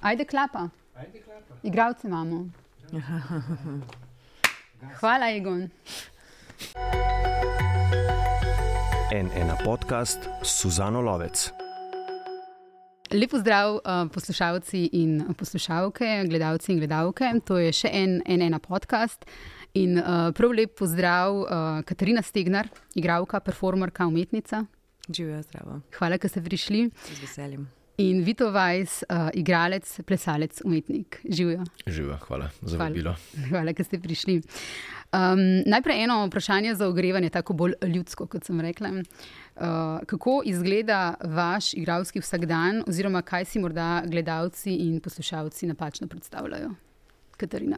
Ajde, klapa. Igravce imamo. Hvala, Egon. En ena podcast Suzano Lovec. Lepo zdrav, uh, poslušalci in poslušalke, gledalci in gledalke. To je še en, en ena podcast. In uh, prav lep pozdrav, uh, Katarina Stegnar, igralka, performerka, umetnica. Živijo zdravo. Hvala, da ste prišli. Z veseljem. In Vito Vajs, uh, igralec, plesalec, umetnik. Živijo. Živijo, hvala za Hvala. vabilo. Hvala, da ste prišli. Um, najprej eno vprašanje za ogrevanje, tako bolj ljudsko, kot sem rekla. Uh, kako izgleda vaš igralski vsakdan, oziroma kaj si morda gledalci in poslušalci napačno predstavljajo? Katarina.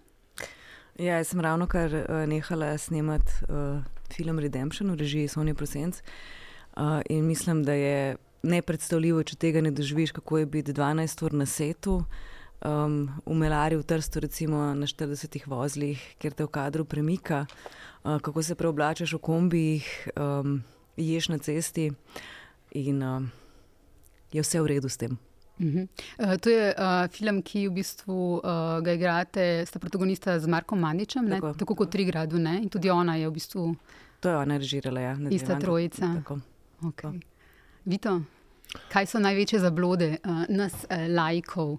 Ja, jaz sem ravno kar uh, nehala snemati uh, film Redemption v režiji Sonja Prosenc uh, in mislim, da je nepredstavljivo, če tega ne doživiš, kako je biti 12 ur na setu. Um, v Melari v Trstu, recimo na 40 vozlih, kjer te v kadru premika, uh, kako se preoblačaš v kombijih, um, ješ na cesti in uh, je vse v redu s tem. Uh -huh. uh, to je uh, film, ki v bistvu uh, ga igrate, sta protagonista z Markom Mandičem, tako, Tako. tako kot Trigradu, ne? in tudi ona je v bistvu To je ona režirala, ja. ista trojica. Tako. Okay. Vito, kaj so največje zablode uh, nas, uh, laikov?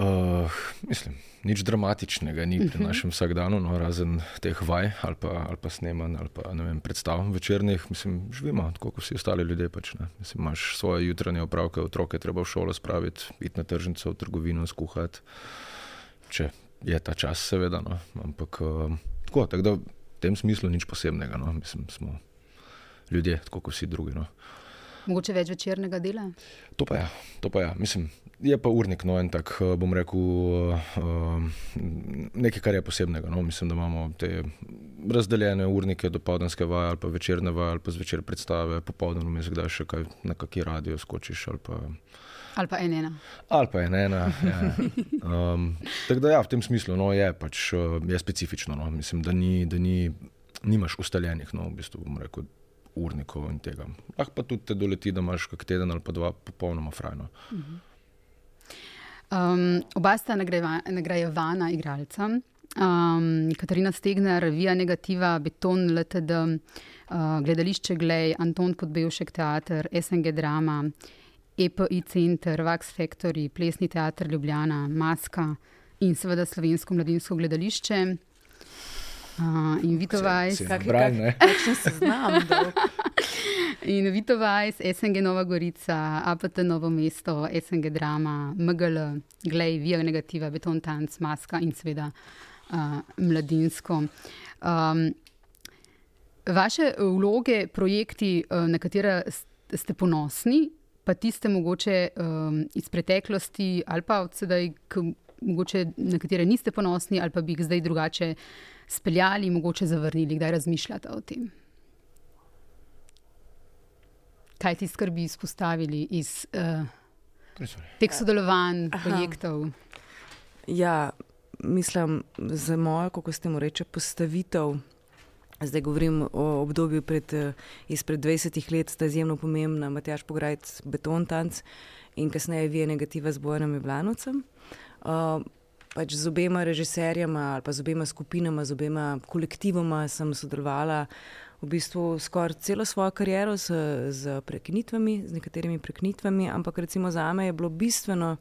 Uh, mislim, nič dramatičnega ni pri našem vsakdanu, no, razen teh vaj ali pa, ali pa snemanj ali pa vem, predstav večernih. Mislim, živimo tako kot vsi ostali ljudje. Pač, ne. mislim, imaš svoje jutranje opravke, otroke treba v šolo spraviti, iti na tržnico, v trgovino, skuhati. Če je ta čas, seveda. No. Ampak uh, tako, tako da v tem smislu nič posebnega. No. Mislim, smo ljudje, tako kot vsi drugi. No. Mogoče več večernega dela? To pa je, to pa je. Mislim, je pa urnik, no, en tak, eh, bom rekel, uh, nekaj, kar je posebnega. No. Mislim, da imamo te razdeljene urnike, dopoldanske vaje ali pa večerne vaje ali pa zvečer predstave, popoldan vmes, kdaj še kaj na kaki radio skočiš ali pa. Ali pa en ena? Ali pa je ena. Ja. Um, tako da, ja, v tem smislu no, je, pač, eh, je specifično. No. Mislim, da, ni, da ni, nimaš ustaljenih, no, v bistvu, bom rekel, urnikov in tega. Lahko pa tudi te doleti, da imaš kak teden ali pa dva popolnoma frajno. Um, oba sta nagrajeva, nagrajevana igralca. Um, Katarina Stegner, Via Negativa, Beton, LTD, uh, Gledališče Glej, Anton Podbevšek Teater, SNG Drama, EPI Center, Vax Factory, Plesni teater Ljubljana, Maska in seveda Slovensko mladinsko gledališče. Uh, in Vito Vajs. Si Kak- nabral, kak- ne? Kakšen seznam? In Vito Vajs, SNG Nova Gorica, APT Novo mesto, SNG Drama, MGL, Glej, Via Negativa, Beton Tanc, Maska in seveda uh, Mladinsko. Um, vaše vloge, projekti, uh, na katere ste ponosni, pa tiste mogoče um, iz preteklosti ali pa od sedaj, mogoče na katere niste ponosni ali pa bi jih zdaj drugače speljali, mogoče zavrnili, kdaj razmišljate o tem? kaj ti skrbi izpostavili iz uh, teh sodelovanj, Aha. projektov? Ja, mislim, za mojo, kako ste mu reče, postavitev. Zdaj govorim o obdobju pred, eh, izpred 20 let, sta izjemno pomembna, Matjaš Pograjc, Beton Tanc in kasneje Vije Negativa z Bojanom Jeblanovcem. Uh, pač z obema režiserjama ali pa z obema skupinama, z obema kolektivoma sem sodelovala v bistvu skoraj celo svojo kariero z, z prekinitvami, z nekaterimi prekinitvami, ampak recimo za me je bilo bistveno.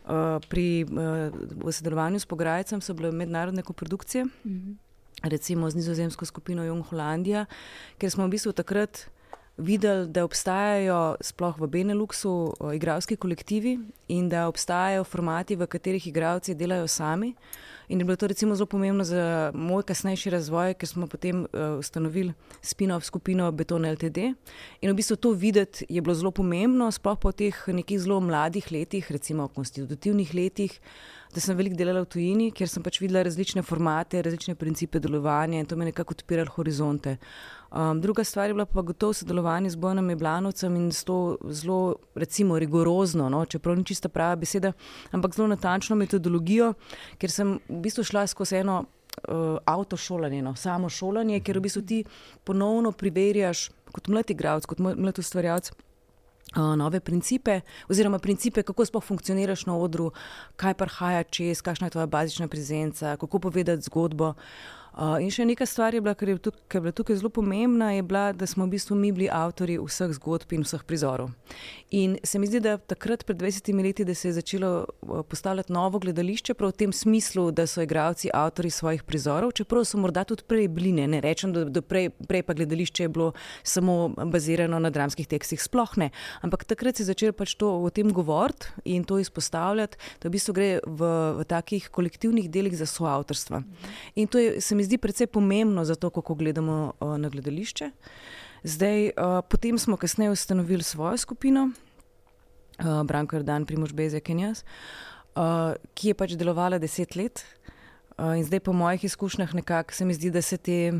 Uh, pri uh, v sodelovanju s Pograjcem so bile mednarodne koprodukcije, Mhm. recimo z nizozemsko skupino Jung Hollandija, ker smo v bistvu takrat videli, da obstajajo sploh v Beneluxu uh, igralski kolektivi in da obstajajo formati, v katerih igralci delajo sami. In je bilo to recimo zelo pomembno za moj kasnejši razvoj, ker smo potem uh, ustanovili spin-off skupino Beton LTD. In v bistvu to videti je bilo zelo pomembno, sploh po teh nekih zelo mladih letih, recimo konstitutivnih letih, da sem veliko delala v tujini, kjer sem pač videla različne formate, različne principe delovanja in to me je nekako odpiralo horizonte. Um, druga stvar je bila pa gotovo sodelovanje z Bojanom Jeblanovcem in s to zelo, recimo, rigorozno, no, čeprav ni čista prava beseda, ampak zelo natančno metodologijo, ker sem v bistvu šla skozi eno uh, avtošolanje, no, samo šolanje, ker v bistvu ti ponovno preverjaš kot mlad igralec, kot mlad ustvarjalec. Nove principe, oziroma principe, kako sploh funkcioniraš na odru, kaj prihaja čez, kakšna je tvoja bazična prezenca, kako povedati zgodbo. Uh, Uh, in še neka stvar je bila, ki je, je bila tukaj zelo pomembna, je bila, da smo v bistvu mi bili avtori vseh zgodb in vseh prizorov. In se mi zdi, da takrat, pred 20 leti, da se je začelo postavljati novo gledališče, prav v tem smislu, da so igravci avtori svojih prizorov, čeprav so morda tudi prej bili, ne, ne rečem, da, da prej, prej pa gledališče je bilo samo bazirano na dramskih tekstih, sploh ne. Ampak takrat se je začelo pač to o tem govoriti in to izpostavljati, da v bistvu gre v, v takih kolektivnih delih za soavtorstva. In to je, se mi zdi precej pomembno za to, kako gledamo uh, na gledališče. Zdaj, uh, potem smo kasneje ustanovili svojo skupino, uh, Branko Jordan, Primož Bezek in jaz, uh, ki je pač delovala deset let. Uh, in zdaj, po mojih izkušnjah, nekako se mi zdi, da se te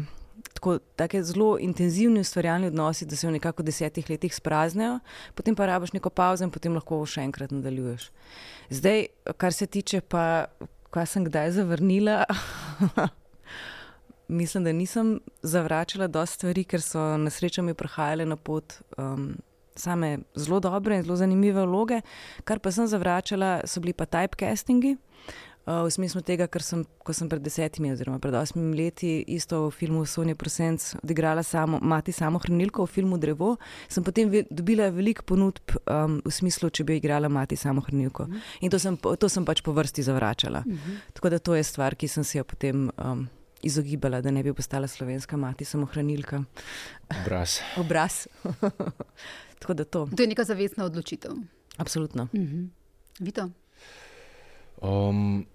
tako, zelo intenzivni ustvarjalni odnosi, da se v nekako desetih letih spraznejo, potem pa rabiš neko pauzo in potem lahko še enkrat nadaljuješ. Zdaj, kar se tiče pa, kaj sem kdaj zavrnila. mislim, da nisem zavračala dosta stvari, ker so na srečo mi prihajale na pot um, same zelo dobre in zelo zanimive vloge. Kar pa sem zavračala, so bili pa typecastingi. Uh, v smislu tega, ker sem, ko sem pred desetimi oziroma pred osmimi leti isto v filmu Sonja Prosenc odigrala samo, mati samo hranilko v filmu Drevo, sem potem ve, dobila veliko ponudb um, v smislu, če bi igrala mati samo hranilko. Uh mhm. -huh. In to sem, to sem pač po vrsti zavračala. Uh mhm. -huh. Tako da to je stvar, ki sem se jo potem. Um, izogibala, da ne bi postala slovenska mati, samo hranilka. Obraz. Obraz. Tako da to. To je neka zavestna odločitev. Absolutno. Uh -huh. Vito. Um,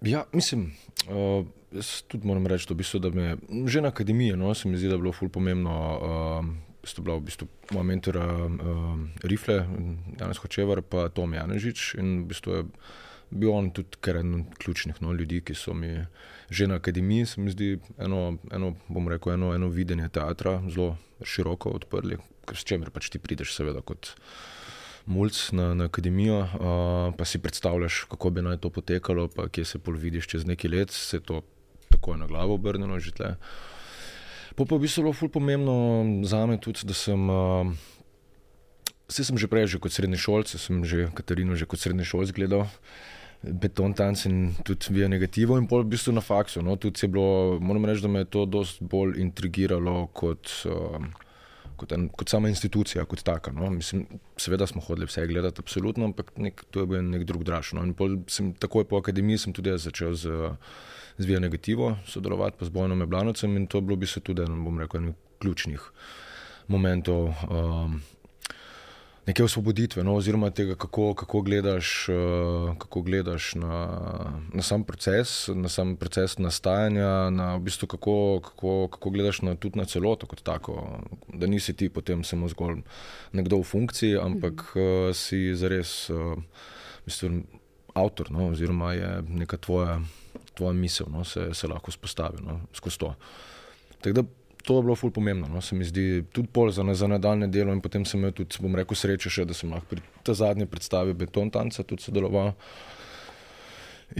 ja, mislim. Uh, Jaz tudi moram reči, da, v bistvu, da me že na akademiji, no, se mi zdi, da je bilo ful pomembno. Uh, to je bila v bistvu moja mentora uh, Rifle, danes Hočevar, pa Tom Janežič. In v bistvu je bil on tudi eden od ključnih no, ljudi, ki so mi že na akademiji, se mi zdi, eno, eno, rekel, eno, eno videnje teatra zelo široko odprli, s čemer pač ti prideš, seveda, kot mulj na, na akademijo, uh, pa si predstavljaš, kako bi naj to potekalo, pa kje se pol vidiš čez nekaj let, se to tako je na glavo obrnjeno že tle. Po pa bi se bilo ful pomembno za me tudi, da sem. Uh, Vse sem že prej, že kot srednji šolc, sem že Katarino že kot srednji šolc gledal beton tanc in tudi via negativo in pol v bistvu na faksu. No, tudi je bilo, moram reči, da me je to dosti bolj intrigiralo kot, um, kot, en, kot sama institucija, kot taka. No. Mislim, seveda smo hodili vse gledati, absolutno, ampak nek, to je bil nek drug draž. No. In pol sem takoj po akademiji sem tudi začel z, z via negativo sodelovati, pa z Bojnom Eblanovcem in to je bilo v bistvu tudi en, bom rekel, ključnih momentov. Um, neke osvoboditve, no, oziroma tega, kako, kako gledaš, uh, kako gledaš na, na sam proces, na sam proces nastajanja, na v bistvu kako, kako, kako gledaš na, tudi na celoto kot tako. Da nisi ti potem samo zgolj nekdo v funkciji, ampak uh, si zares mislim, avtor, no, oziroma je neka tvoja, tvoja misel, no, se, se lahko spostavi no, skozi to. Tako da to je bilo ful pomembno, no, se mi zdi, tudi pol za, za nadaljne delo in potem sem imel tudi, bom rekel, srečo še, da sem lahko pri ta zadnji predstavi Beton Tanca tudi sodeloval.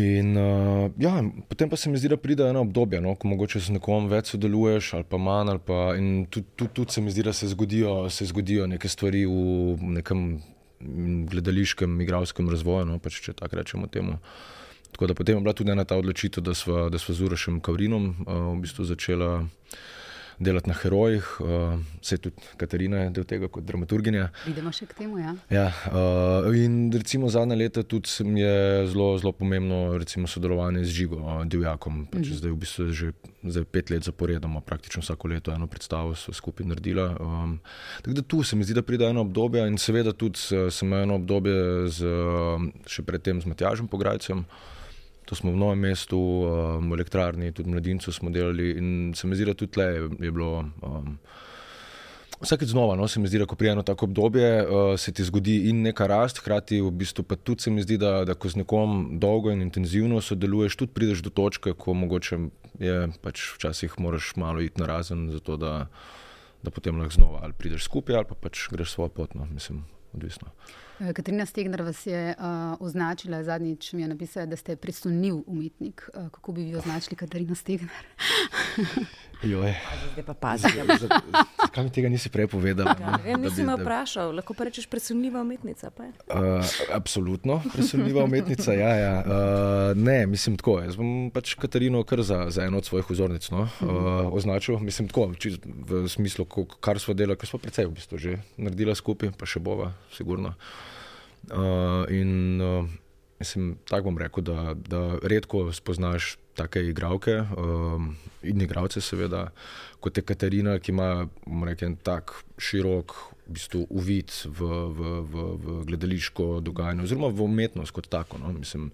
In uh, ja, potem pa se mi zdi, da pride eno obdobje, no, ko mogoče z nekom več sodeluješ ali pa manj, ali pa in tudi tud, tud se mi zdi, da se zgodijo, se zgodijo neke stvari v nekem gledališkem, igralskem razvoju, no, pač, če tako rečemo temu. Tako da potem je bila tudi ena ta odločitev, da smo z Urašem Kavrinom uh, v bistvu začela delati na herojih, uh, eh, vse tudi Katarina je del tega kot dramaturginja. Vidimo še k temu. Ja. Ja, uh, in recimo zadnje leta tudi je zelo, zelo pomembno recimo, sodelovanje z Žigo, uh, Divjakom. Pač mm. Zdaj v bistvu že zdaj pet let zaporedoma, praktično vsako leto eno predstavo so skupaj naredila. Um, tako da tu se mi zdi, da pride eno obdobje in seveda tudi sem eno obdobje z, še predtem z Matjažem Pograjcem. To smo v novem mestu, um, v elektrarni, tudi v mladincu smo delali in se mi zdi, da tudi tle je bilo. Um, Vsakeč znova, no, se mi zdi, da ko prijemo tako obdobje, uh, se ti zgodi in neka rast, hkrati v bistvu pa tudi se mi zdi, da, da ko z nekom dolgo in intenzivno sodeluješ, tudi prideš do točke, ko mogoče je pač včasih moraš malo iti na razen, zato da, da potem lahko znova ali prideš skupaj ali pa pač greš svojo pot, no, mislim, odvisno. Eh, Katarina Stegner vas je uh, označila zadnjič, mi je napisala, da ste presunljiv umetnik. Uh, kako bi vi označili Katarino Stegner? Joj. Zdaj pa pazi. Zakaj mi tega nisi prej povedal? Ja, vem, nisi me vprašal, lahko pa rečeš presunljiva umetnica. Pa je? Uh, absolutno, presunljiva umetnica. Ja, ja. Uh, ne, mislim tako. Jaz bom pač Katarino kar za, za eno od svojih vzornic no, uh, označil. Mislim tako, čist, v smislu, kar smo delali, kar smo precej v bistvu že naredila skupaj, pa še bova, sigurno. Uh, in uh, mislim, tako bom rekel, da, da redko spoznaš take igralke um, in igralce, seveda, kot je Katarina, ki ima rekel, tak širok v bistvu, uvid v, v, v, v gledališko dogajanje, oziroma v umetnost kot tako. No. Mislim,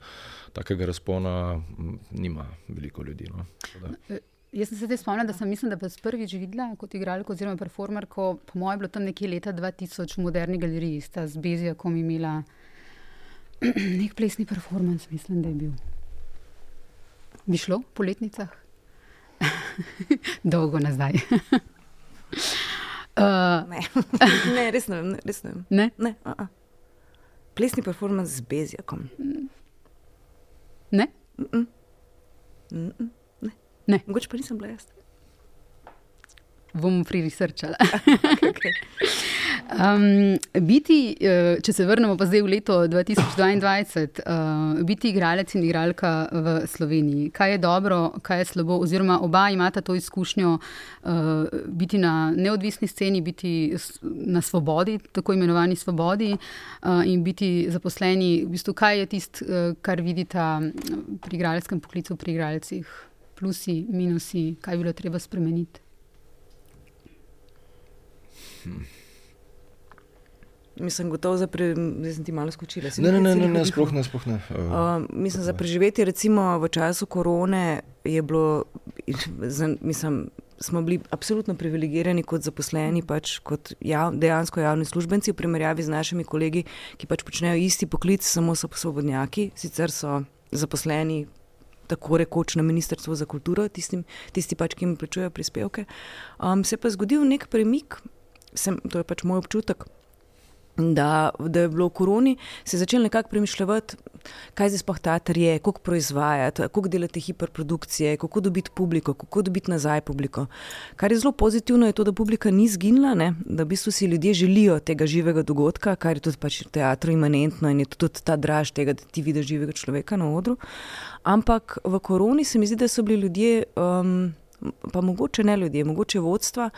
takega razpona m, nima veliko ljudi. No. Da- Eh, Jaz sem se zdaj spomnila, da sem mislim, da vas prvič videla kot igralko oziroma performerko. Po mojem je bilo tam nekje leta 2000 v moderni galeriji, sta z Bezijakom imela nek plesni performance, mislim, da je bil. Bi šlo po letnicah? Dolgo nazaj. uh, Ne. ne, res ne vem. Ne, res ne vem. ne? Ne, a -a. Plesni performance z Bezjakom. Ne? Mm -mm. Mm -mm. Ne. Mogoče pa nisem bila jaz. Bom pririsrčala. Okay, okay. Um, biti, eh, če se vrnemo pa zdaj v leto 2022, uh, biti igralec in igralka v Sloveniji. Kaj je dobro, kaj je slabo, oziroma oba imata to izkušnjo uh, biti na neodvisni sceni, biti na svobodi, tako imenovani svobodi, uh, in biti zaposleni. V bistvu, kaj je tisto, uh, kar vidita mm, pri igralskem poklicu, pri igralcih, plusi, minusi, kaj bi bilo treba spremeniti. Mislim, gotovo za pre... Zdaj sem ti malo skočila. si Ne, ne, ne, ne, ne sploh ne. Sploh ne. Uh, Uh, mislim, za preživetje, recimo v času korone, je bilo, mislim, smo bili absolutno privilegirani kot zaposleni, pač kot jav, dejansko javni službenci v primerjavi z našimi kolegi, ki pač počnejo isti poklic, samo so svobodnjaki, sicer so zaposleni. Tako rekoč na Ministrstvu za kulturo, tistim, tisti pač, ki jim plačujejo prispevke. Um, se je pa zgodil nek premik, sem, to je pač moj občutek, da, da je bilo v koroni, se je začel nekako premišljati, kaj zdaj sploh teater je, kako proizvajati, kako delati hiperprodukcije, kako dobiti publiko, kako dobiti nazaj publiko. Kar je zelo pozitivno, je to, da publika ni zginila, ne? da v bistvu si ljudje želijo tega živega dogodka, kar je tudi pač v teatru imanentno in je tudi ta draž tega, da ti vidiš živega človeka na odru. Ampak v koroni se mi zdi, da so bili ljudje. Um, Pa mogoče ne ljudje, mogoče vodstva,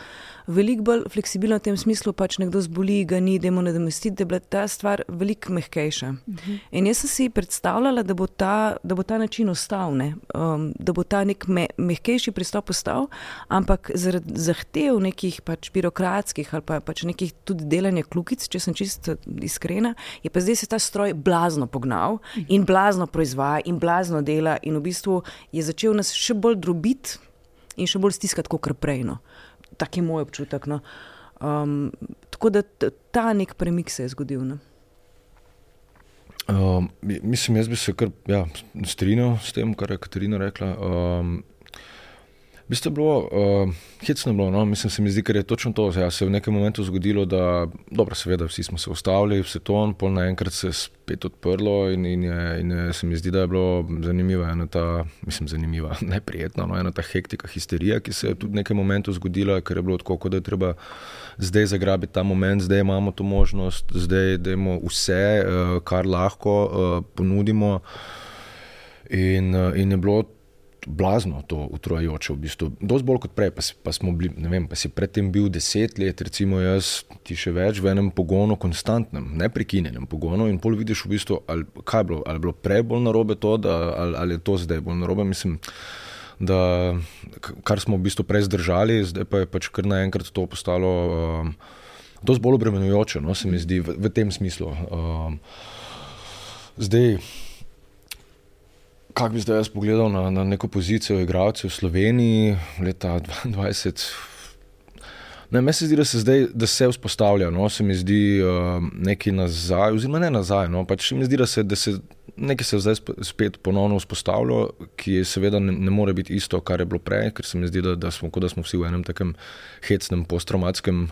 veliko bolj fleksibilno v tem smislu, pač nekdo zboli, ga ni, da mu nadomestiti, da je bila ta stvar veliko mehkejša. Uh -huh. In jaz sem si predstavljala, da bo ta, da bo ta način ostal, ne? um, da bo ta nek me, mehkejši pristop ostal, ampak zaradi zahtev nekih pač birokratskih ali pa pač nekih tudi delanja klukic, če sem čisto iskrena, je pa zdaj se ta stroj blazno pognal in blazno proizvaja in blazno dela in v bistvu je začel nas še bolj drobiti in še bolj stiskati kot prej. No. Tak je moj občutek. No. Um, tako da ta nek premik se je zgodil. No. Um, mislim, jaz bi se kar ja, strinjal s tem, kar je Katarina rekla. Um, Je bilo, uh, hecno bilo, no? mislim, se mi zdi, ker je točno to. Ja, se je v nekem momentu zgodilo, da, dobro, seveda, vsi smo se ustavili, vse to, in pol naenkrat se je spet odprlo, in, in, je, in je, se mi zdi, da je bilo zanimivo, ena ta, mislim, zanimiva, neprijetna, no? ena ta hektika, histerija, ki se je tudi v nekem momentu zgodila, ker je bilo tako, da je treba zdaj zagrabiti ta moment, zdaj imamo to možnost, zdaj dajmo vse, uh, kar lahko uh, ponudimo. In, uh, in je bilo blazno to utrujajoče, v bistvu. Dosti bolj kot prej, pa, si, pa smo bili, ne vem, pa si predtem bil deset let, recimo jaz, ti še več v enem pogonu, konstantnem, neprekinjenem pogonu in pol vidiš v bistvu, ali, kaj je bilo, ali je bilo prej bolj narobe to, da, ali, ali je to zdaj bolj narobe, mislim, da kar smo v bistvu prej zdržali, zdaj pa je pač kar naenkrat to postalo um, dosti bolj obremenjujoče, no, se mi zdi v, v tem smislu. Um, zdaj, Kako bi zdaj jaz pogledal na, na neko pozicijo igralcev v Sloveniji leta 2020? Ne, meni se zdi, da se zdaj da se vzpostavlja, no, se mi zdi uh, nekaj nazaj, oziroma ne nazaj. No, pač mi zdi, da se, da se nekaj se zdaj sp- spet ponovno vzpostavlja, ki je seveda ne, ne more biti isto, kar je bilo prej, ker se mi zdi, da, da, smo, kot da smo vsi v enem takem hecnem posttraumatskem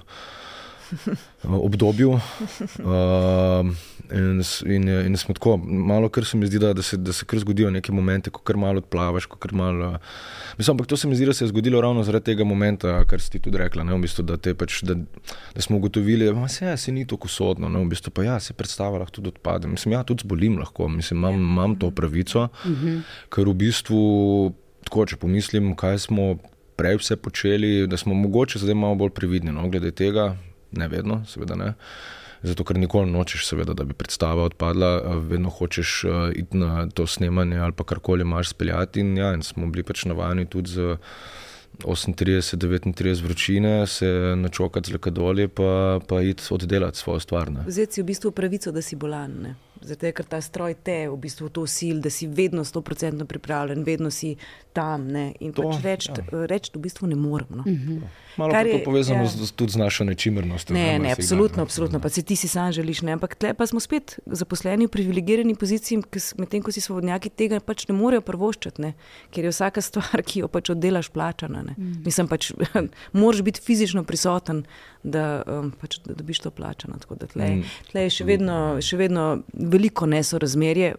obdobju. Uh, in, in, in smo tako, malo kar se mi zdi, da, da, se, da se kar zgodijo neke momente, ko kar malo odplavaš. Malo, mislim, ampak to se mi zdi, da se je zgodilo ravno zaradi tega momenta, kar si ti tudi rekla. Ne, v bistvu, da, pač, da, da smo ugotovili, da se, ja, se ni tako sodno. Ne, v bistvu, pa ja, se predstava lahko tudi odpade. Mislim, ja, tudi zbolim lahko, mislim, imam, imam to pravico, ker v bistvu, tako, če pomislim, kaj smo prej vse počeli, da smo mogoče zdaj malo bolj previdni no, glede tega, ne vedno, seveda ne. Zato, ker nikoli nočeš, seveda, da bi predstava odpadla, vedno hočeš uh, iti na to snemanje ali pa karkoli imaš speljati. In, ja, in smo bili pač navajeni tudi z 38, 39 vročine, se načokati z lekadolje, pa, pa iti oddelati svojo stvar. Vzeti si v bistvu pravico, da si bolan. Ne? Zato, ker ta stroj te v bistvu to sil, da si vedno 100% pripravljen, vedno si tam. Ne? In to, pač reči ja. reč v bistvu ne morem. No? -huh. Malo je to povezano ja. z, tudi z našo nečimrnostjo. Ne, ne, absolutno, absolutno. Pa se ti si sam želiš. Ne? Ampak tle pa smo spet zaposleni v privilegirani poziciji, medtem ko si svobodnjaki tega pač ne morejo prvoščati, ne? ker je vsaka stvar, ki jo pač oddelaš, plačana. Mm. Mislim pač, moraš biti fizično prisoten, da, um, pač, da dobiš to plačano. Tle, mm. tle je še vedno, še vedno veliko nesorazmerje,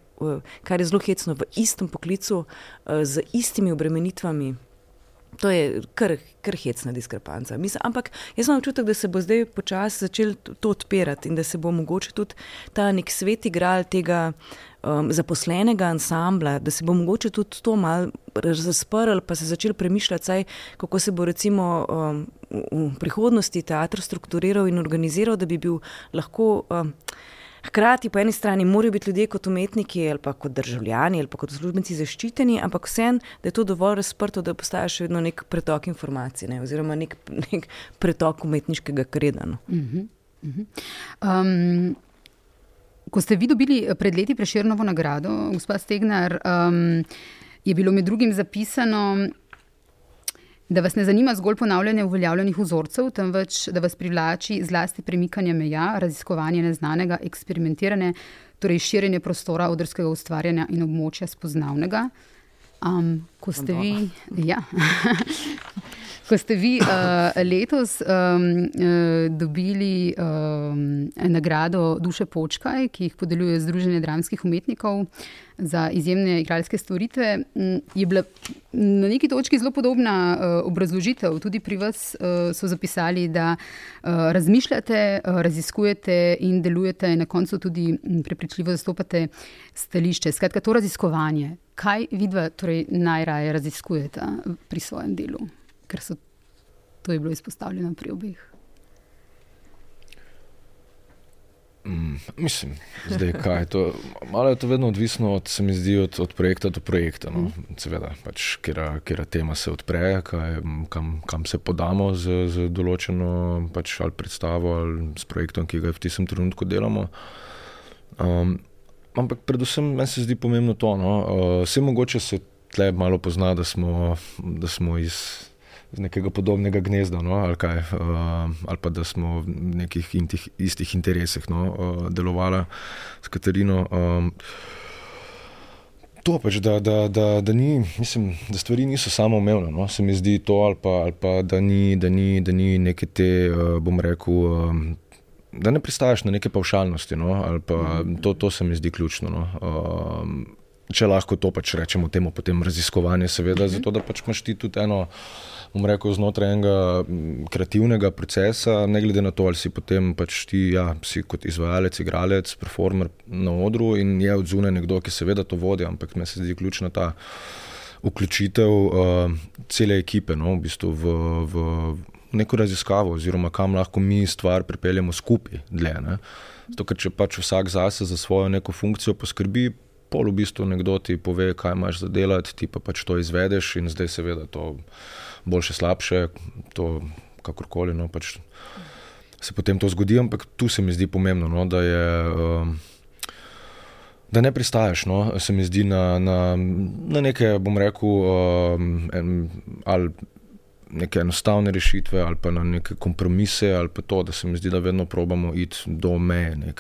kar je zelo hecno v istem poklicu, z istimi obremenitvami. To je kar, kar hecna diskrepanca. Mislim, ampak jaz imam občutek, da se bo zdaj počasi začel to odpirati in da se bo mogoče tudi ta nek svet igral tega um, zaposlenega ansambla, da se bo mogoče tudi to malo razprl, pa se začel premišljati, saj, kako se bo recimo um, v prihodnosti teatr strukturiral in organiziral, da bi bil lahko. Um, Hkrati po eni strani morajo biti ljudje kot umetniki ali pa kot državljani ali pa kot službenci zaščiteni, ampak vseeno, da je to dovolj razprto, da postaja še vedno nek pretok informacij ne, oziroma nek, nek pretok umetniškega kredana. Uh -huh, uh -huh. um, ko ste vi dobili pred leti preširnovo nagrado, gospod Stegnar, um, je bilo med drugim zapisano, da vas ne zanima zgolj ponavljanje uveljavljenih vzorcev, temveč da vas privlači zlasti premikanje meja, raziskovanje neznanega, eksperimentiranje, torej širjenje prostora odrskega ustvarjanja in območja spoznavnega. Um, ko ste vi, ja, ko ste vi uh, letos um, uh, dobili um, nagrado Duše Počkaj, ki jih podeljuje Združenje dramskih umetnikov za izjemne igralske storitve, je bila na neki točki zelo podobna uh, obrazložitev. Tudi pri vas uh, so zapisali, da uh, razmišljate, uh, raziskujete in delujete, in na koncu tudi prepričljivo zastopate stališče. Skratka, to raziskovanje. Kaj vidva torej najraje raziskujete pri svojem delu? Ker so to je bilo izpostavljeno pri obeh. Mm, mislim, zdaj, kaj je to. Malo je to vedno odvisno od, se mi zdi, od, od projekta do projekta. No. Mm. Seveda, pač, kera tema se odpre, kaj, kam, kam se podamo z, z določeno pač, ali predstavo ali s projektom, ki ga v tistem trenutku delamo. Um, ampak predvsem meni se zdi pomembno to, no. uh, se mogoče se tle malo pozna, da smo, da smo iz iz nekega podobnega gnezda, no, ali, kaj, uh, ali pa da smo v nekih intih, istih interesih no, uh, delovali s Katarino. Um, To pač, da, da, da, da, ni, mislim, da stvari niso samo umevne. No? Se mi zdi to, ali pa, ali pa da, ni, da, ni, da ni neke te, uh, bom rekel, um, da ne pristaješ na neke pavšalnosti. No? Pa, to, to se mi zdi ključno. No? Um, če lahko to pač rečemo, temu potem raziskovanje, seveda, zato da pač imaš ti tudi eno bom rekel, znotraj enega kreativnega procesa, ne glede na to, ali si potem pač ti, ja, si kot izvajalec, igralec, performer na odru in je od zunaj nekdo, ki seveda to vodi, ampak meni se zdi ključna ta vključitev uh, cele ekipe no, v, bistvu v, v neko raziskavo, oziroma kam lahko mi stvar pripeljemo skupaj. Dlje, Zato, ker če pač vsak zase za svojo neko funkcijo poskrbi, pol v bistvu nekdo ti pove, kaj imaš za delati, ti pa pač to izvedeš in zdaj seveda to boljše, slabše, to kakorkoli. No, pač se potem to zgodi, ampak tu se mi zdi pomembno, no, da, je, um, da ne pristaješ. No, se mi zdi na, na, na neke, bom rekel, um, ali neke enostavne rešitve, ali pa na neke kompromise, ali pa to, da se mi zdi, da vedno probamo iti do meje,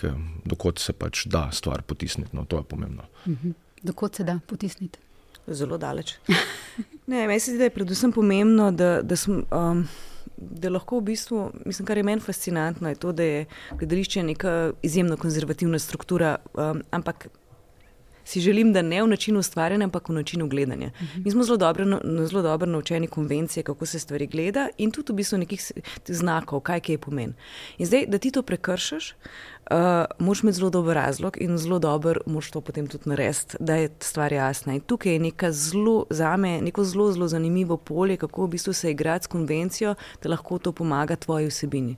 dokot se pač da stvar potisniti. No, to je pomembno. Mhm. Dokot se da potisniti? Zelo daleč. Ne, meni se zdi, da je predvsem pomembno, da, da, sm, um, da lahko v bistvu, mislim, kar je meni fascinantno, je to, da je gledališče neka izjemno konzervativna struktura, um, ampak si želim, da ne v načinu ustvarjanja, ampak v načinu gledanja. Uh -huh. Mi smo zelo dobro, no, zelo dobro naučeni konvencije, kako se stvari gleda in tudi v bistvu nekih znakov, kaj je pomen. In zdaj, da ti to prekršiš, uh, moraš imeti zelo dober razlog in zelo dober moraš to potem tudi narediti, da je stvar jasna. In tukaj je neka zelo, za me, neko zelo, zelo zanimivo polje, kako v bistvu se igrati s konvencijo, da lahko to pomaga tvoji vsebini.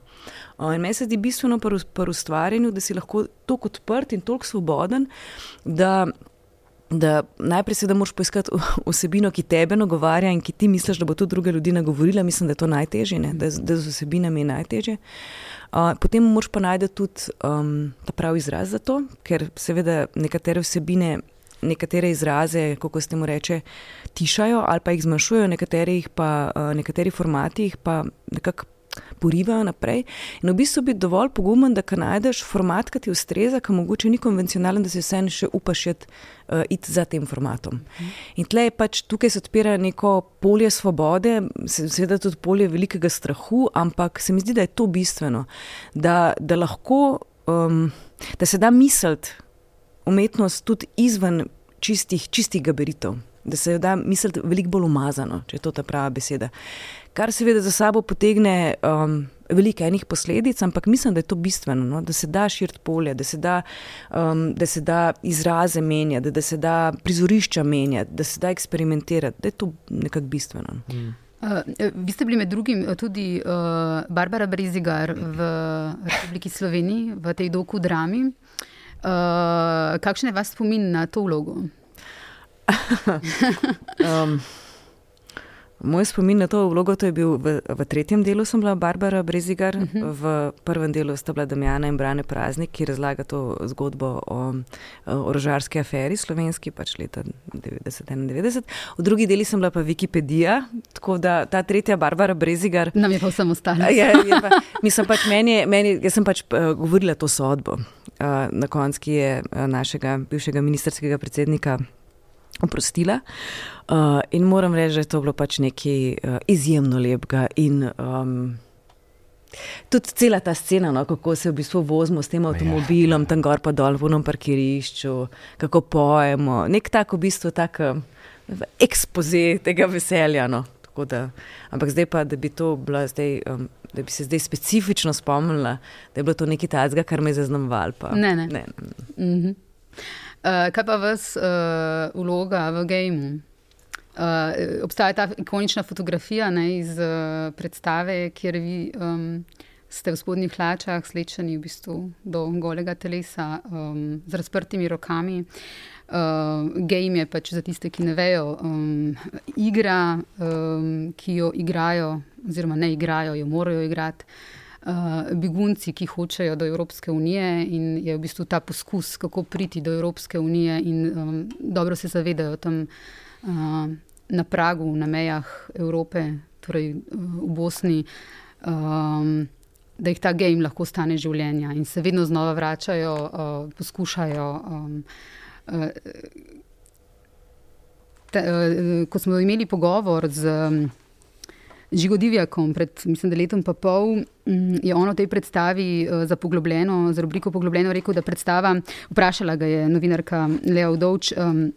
Uh, in meni se zdi bistveno pri ustvarjanju, da si lahko tako odprt in tako svoboden, da da najprej se da moraš poiskati osebino, ki tebe nagovarja in ki ti misliš, da bo to druge ljudi nagovorila. Mislim, da je to najtežje, ne? da, da z osebinami je najtežje. Uh, potem moraš pa najti tudi um, ta pravi izraz za to, ker seveda nekatere vsebine, nekatere izraze, kako se temu reče, tišajo ali pa jih zmanjšujejo, uh, nekateri formati jih pa nekako porivajo naprej. In v bistvu biti dovolj pogumen, da najdeš format, ki ti ustreza, ki mogoče ni konvencionalen, da si vseeno še upaš jet, uh, iti za tem formatom. In tle je pač tukaj se odpira neko polje svobode, seveda tudi polje velikega strahu, ampak se mi zdi, da je to bistveno, da, da lahko, um, da se da misliti umetnost tudi izven čistih, čistih gabaritov. Da se da misliti veliko bolj umazano, če je to ta prava beseda kar seveda za sabo potegne um, veliko enih posledic, ampak mislim, da je to bistveno, no? da se da širiti polje, da se da, um, da se da izraze menjati, da, da se da prizorišča menjati, da se da eksperimentirati, da je to nekako bistveno. No. Mm. Uh, vi ste bili med drugim tudi uh, Barbara Brezigar v Republiki Sloveniji, v tej doku drami. Uh, kakšen je vaš spomin na to vlogo? um, Moj spomin na to vlogo to je bil v, v tretjem delu, sem bila Barbara Brezigar, uh mhm. -huh. v prvem delu sta bila Damjana in Brane Praznik, ki razlaga to zgodbo o orožarski aferi slovenski, pač leta 90-91. V drugi deli sem bila pa Wikipedija, tako da ta tretja Barbara Brezigar. Nam je pa vsem ostalo. Ja, mislim pač, meni, meni, jaz sem pač uh, govorila to sodbo uh, na koncu, ki je uh, našega bivšega ministerskega predsednika oprostila. Uh, in moram reči, da je to bilo pač nekaj uh, izjemno lepega. In um, tudi cela ta scena, no, kako se v bistvu vozimo s tem ja, avtomobilom, ja, tam gor pa dol v unom parkirišču, kako pojemo. Nek tak v bistvu tak uh, ekspoze tega veselja. No. Da, ampak zdaj pa, da bi, zdaj, um, da bi se zdaj specifično spomnila, da je bilo to nekaj tajnega, kar me je zaznamovalo. Ne, ne. ne. Mm -hmm. Uh, kaj pa vas uh, vloga v gameu? Uh, obstaja ta ikonična fotografija ne, iz uh, predstave, kjer vi um, ste v spodnjih hlačah, slečeni v bistvu do golega telesa, um, z razprtimi rokami. Uh, game je pač za tiste, ki ne vejo, um, igra, um, ki jo igrajo, oziroma ne igrajo, jo morajo igrati begunci, ki hočejo do Evropske unije in je v bistvu ta poskus, kako priti do Evropske unije in um, dobro se zavedajo tam uh, na pragu, na mejah Evrope, torej uh, v Bosni. Um, Da jih ta game lahko stane življenja, in se vedno znova vračajo, uh, poskušajo. Um, uh, te, uh, ko smo imeli pogovor z um, Žigo Divjakom pred mislim, letom in pol mm, je on v tej predstavi eh, za poglobljeno, za rubriko Poglobljeno rekel, da predstava, vprašala ga je novinarka Lea Udovč. Um,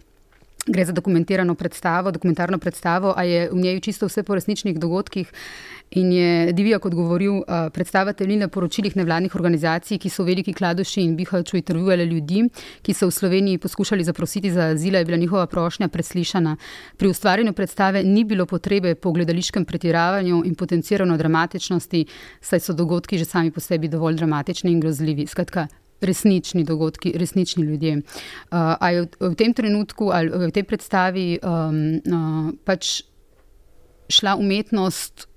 Gre za dokumentirano predstavo, dokumentarno predstavo, a je v njej čisto vse po resničnih dogodkih. In je Divijak odgovoril, da predstava temelji na poročilih nevladnih organizacij, ki so veliki kladoši in bihaču intervjuvali ljudi, ki so v Sloveniji poskušali zaprositi za azil, je bila njihova prošnja preslišana. Pri ustvarjanju predstave ni bilo potrebe po gledališkem pretiravanju in potencirano dramatičnosti, saj so dogodki že sami po sebi dovolj dramatični in grozljivi. Skratka, resnični dogodki, resnični ljudje. Uh, ali je v, v tem trenutku ali v tej predstavi um, uh, pač šla umetnost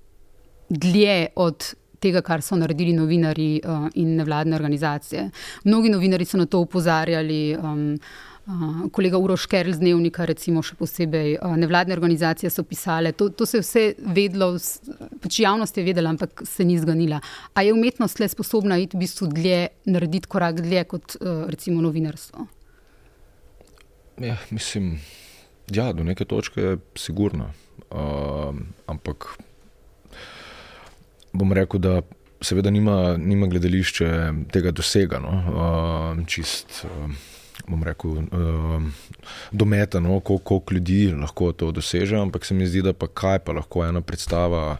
dlje od tega, kar so naredili novinari uh, in nevladne organizacije? Mnogi novinari so na to upozarjali. Um, Uh, kolega Uroš Kerl z dnevnika, recimo, še posebej uh, nevladne organizacije so pisale. To, to se je vse vedlo, pač javnost je vedela, ampak se ni zganila. A je umetnost le sposobna iti v bistvu dlje, narediti korak dlje kot uh, recimo novinarstvo? Ja, mislim, ja, do neke točke je sigurno. Uh, ampak bom rekel, da seveda nima, nima gledališče tega dosega, no, uh, čist. Uh, bom rekel, uh, dometano, koliko ljudi lahko to doseže, ampak se mi zdi, da pa kaj pa lahko ena predstava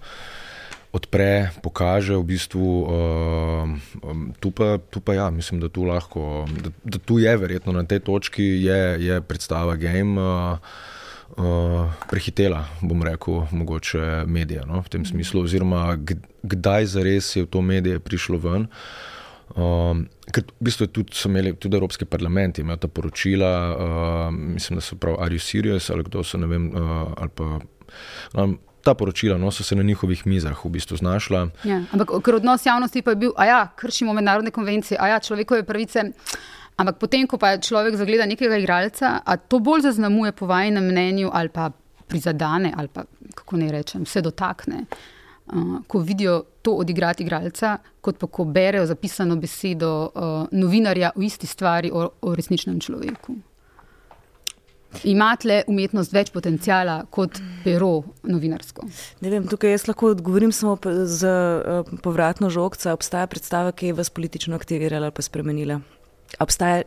odpre, pokaže v bistvu. Uh, tu, pa, tu pa ja, mislim, da tu lahko, da, da tu je verjetno na tej točki, je, je predstava game. Uh, Uh, prehitela, bom rekel, mogoče medije no, v tem smislu, oziroma kdaj zares je v to medije prišlo ven. Um, ker v bistvu tudi so imeli tudi Evropski parlament, imajo ta poročila, uh, mislim, da so prav Are you serious ali kdo so, ne vem, uh, ali pa. Um, Ta poročila no, so se na njihovih mizah v bistvu znašla. Ja, ampak ker odnos javnosti pa je bil, da ja, kršimo mednarodne konvencije, da ja, človekove pravice. Ampak potem, ko pa človek zagleda nekega igralca, to bolj zaznamuje po vajnem mnenju ali pa prizadene ali pa kako ne rečem, se dotakne. Uh, ko vidijo to odigrati igralca, kot pa ko berejo zapisano besedo uh, novinarja o isti stvari, o, o resničnem človeku. Imate umetnost več potencijala kot pero novinarsko? Vem, tukaj jaz lahko odgovorim samo z uh, povratno žogca. Obstaja predstava, ki je vas politično aktivirala ali pa spremenila. Obstaja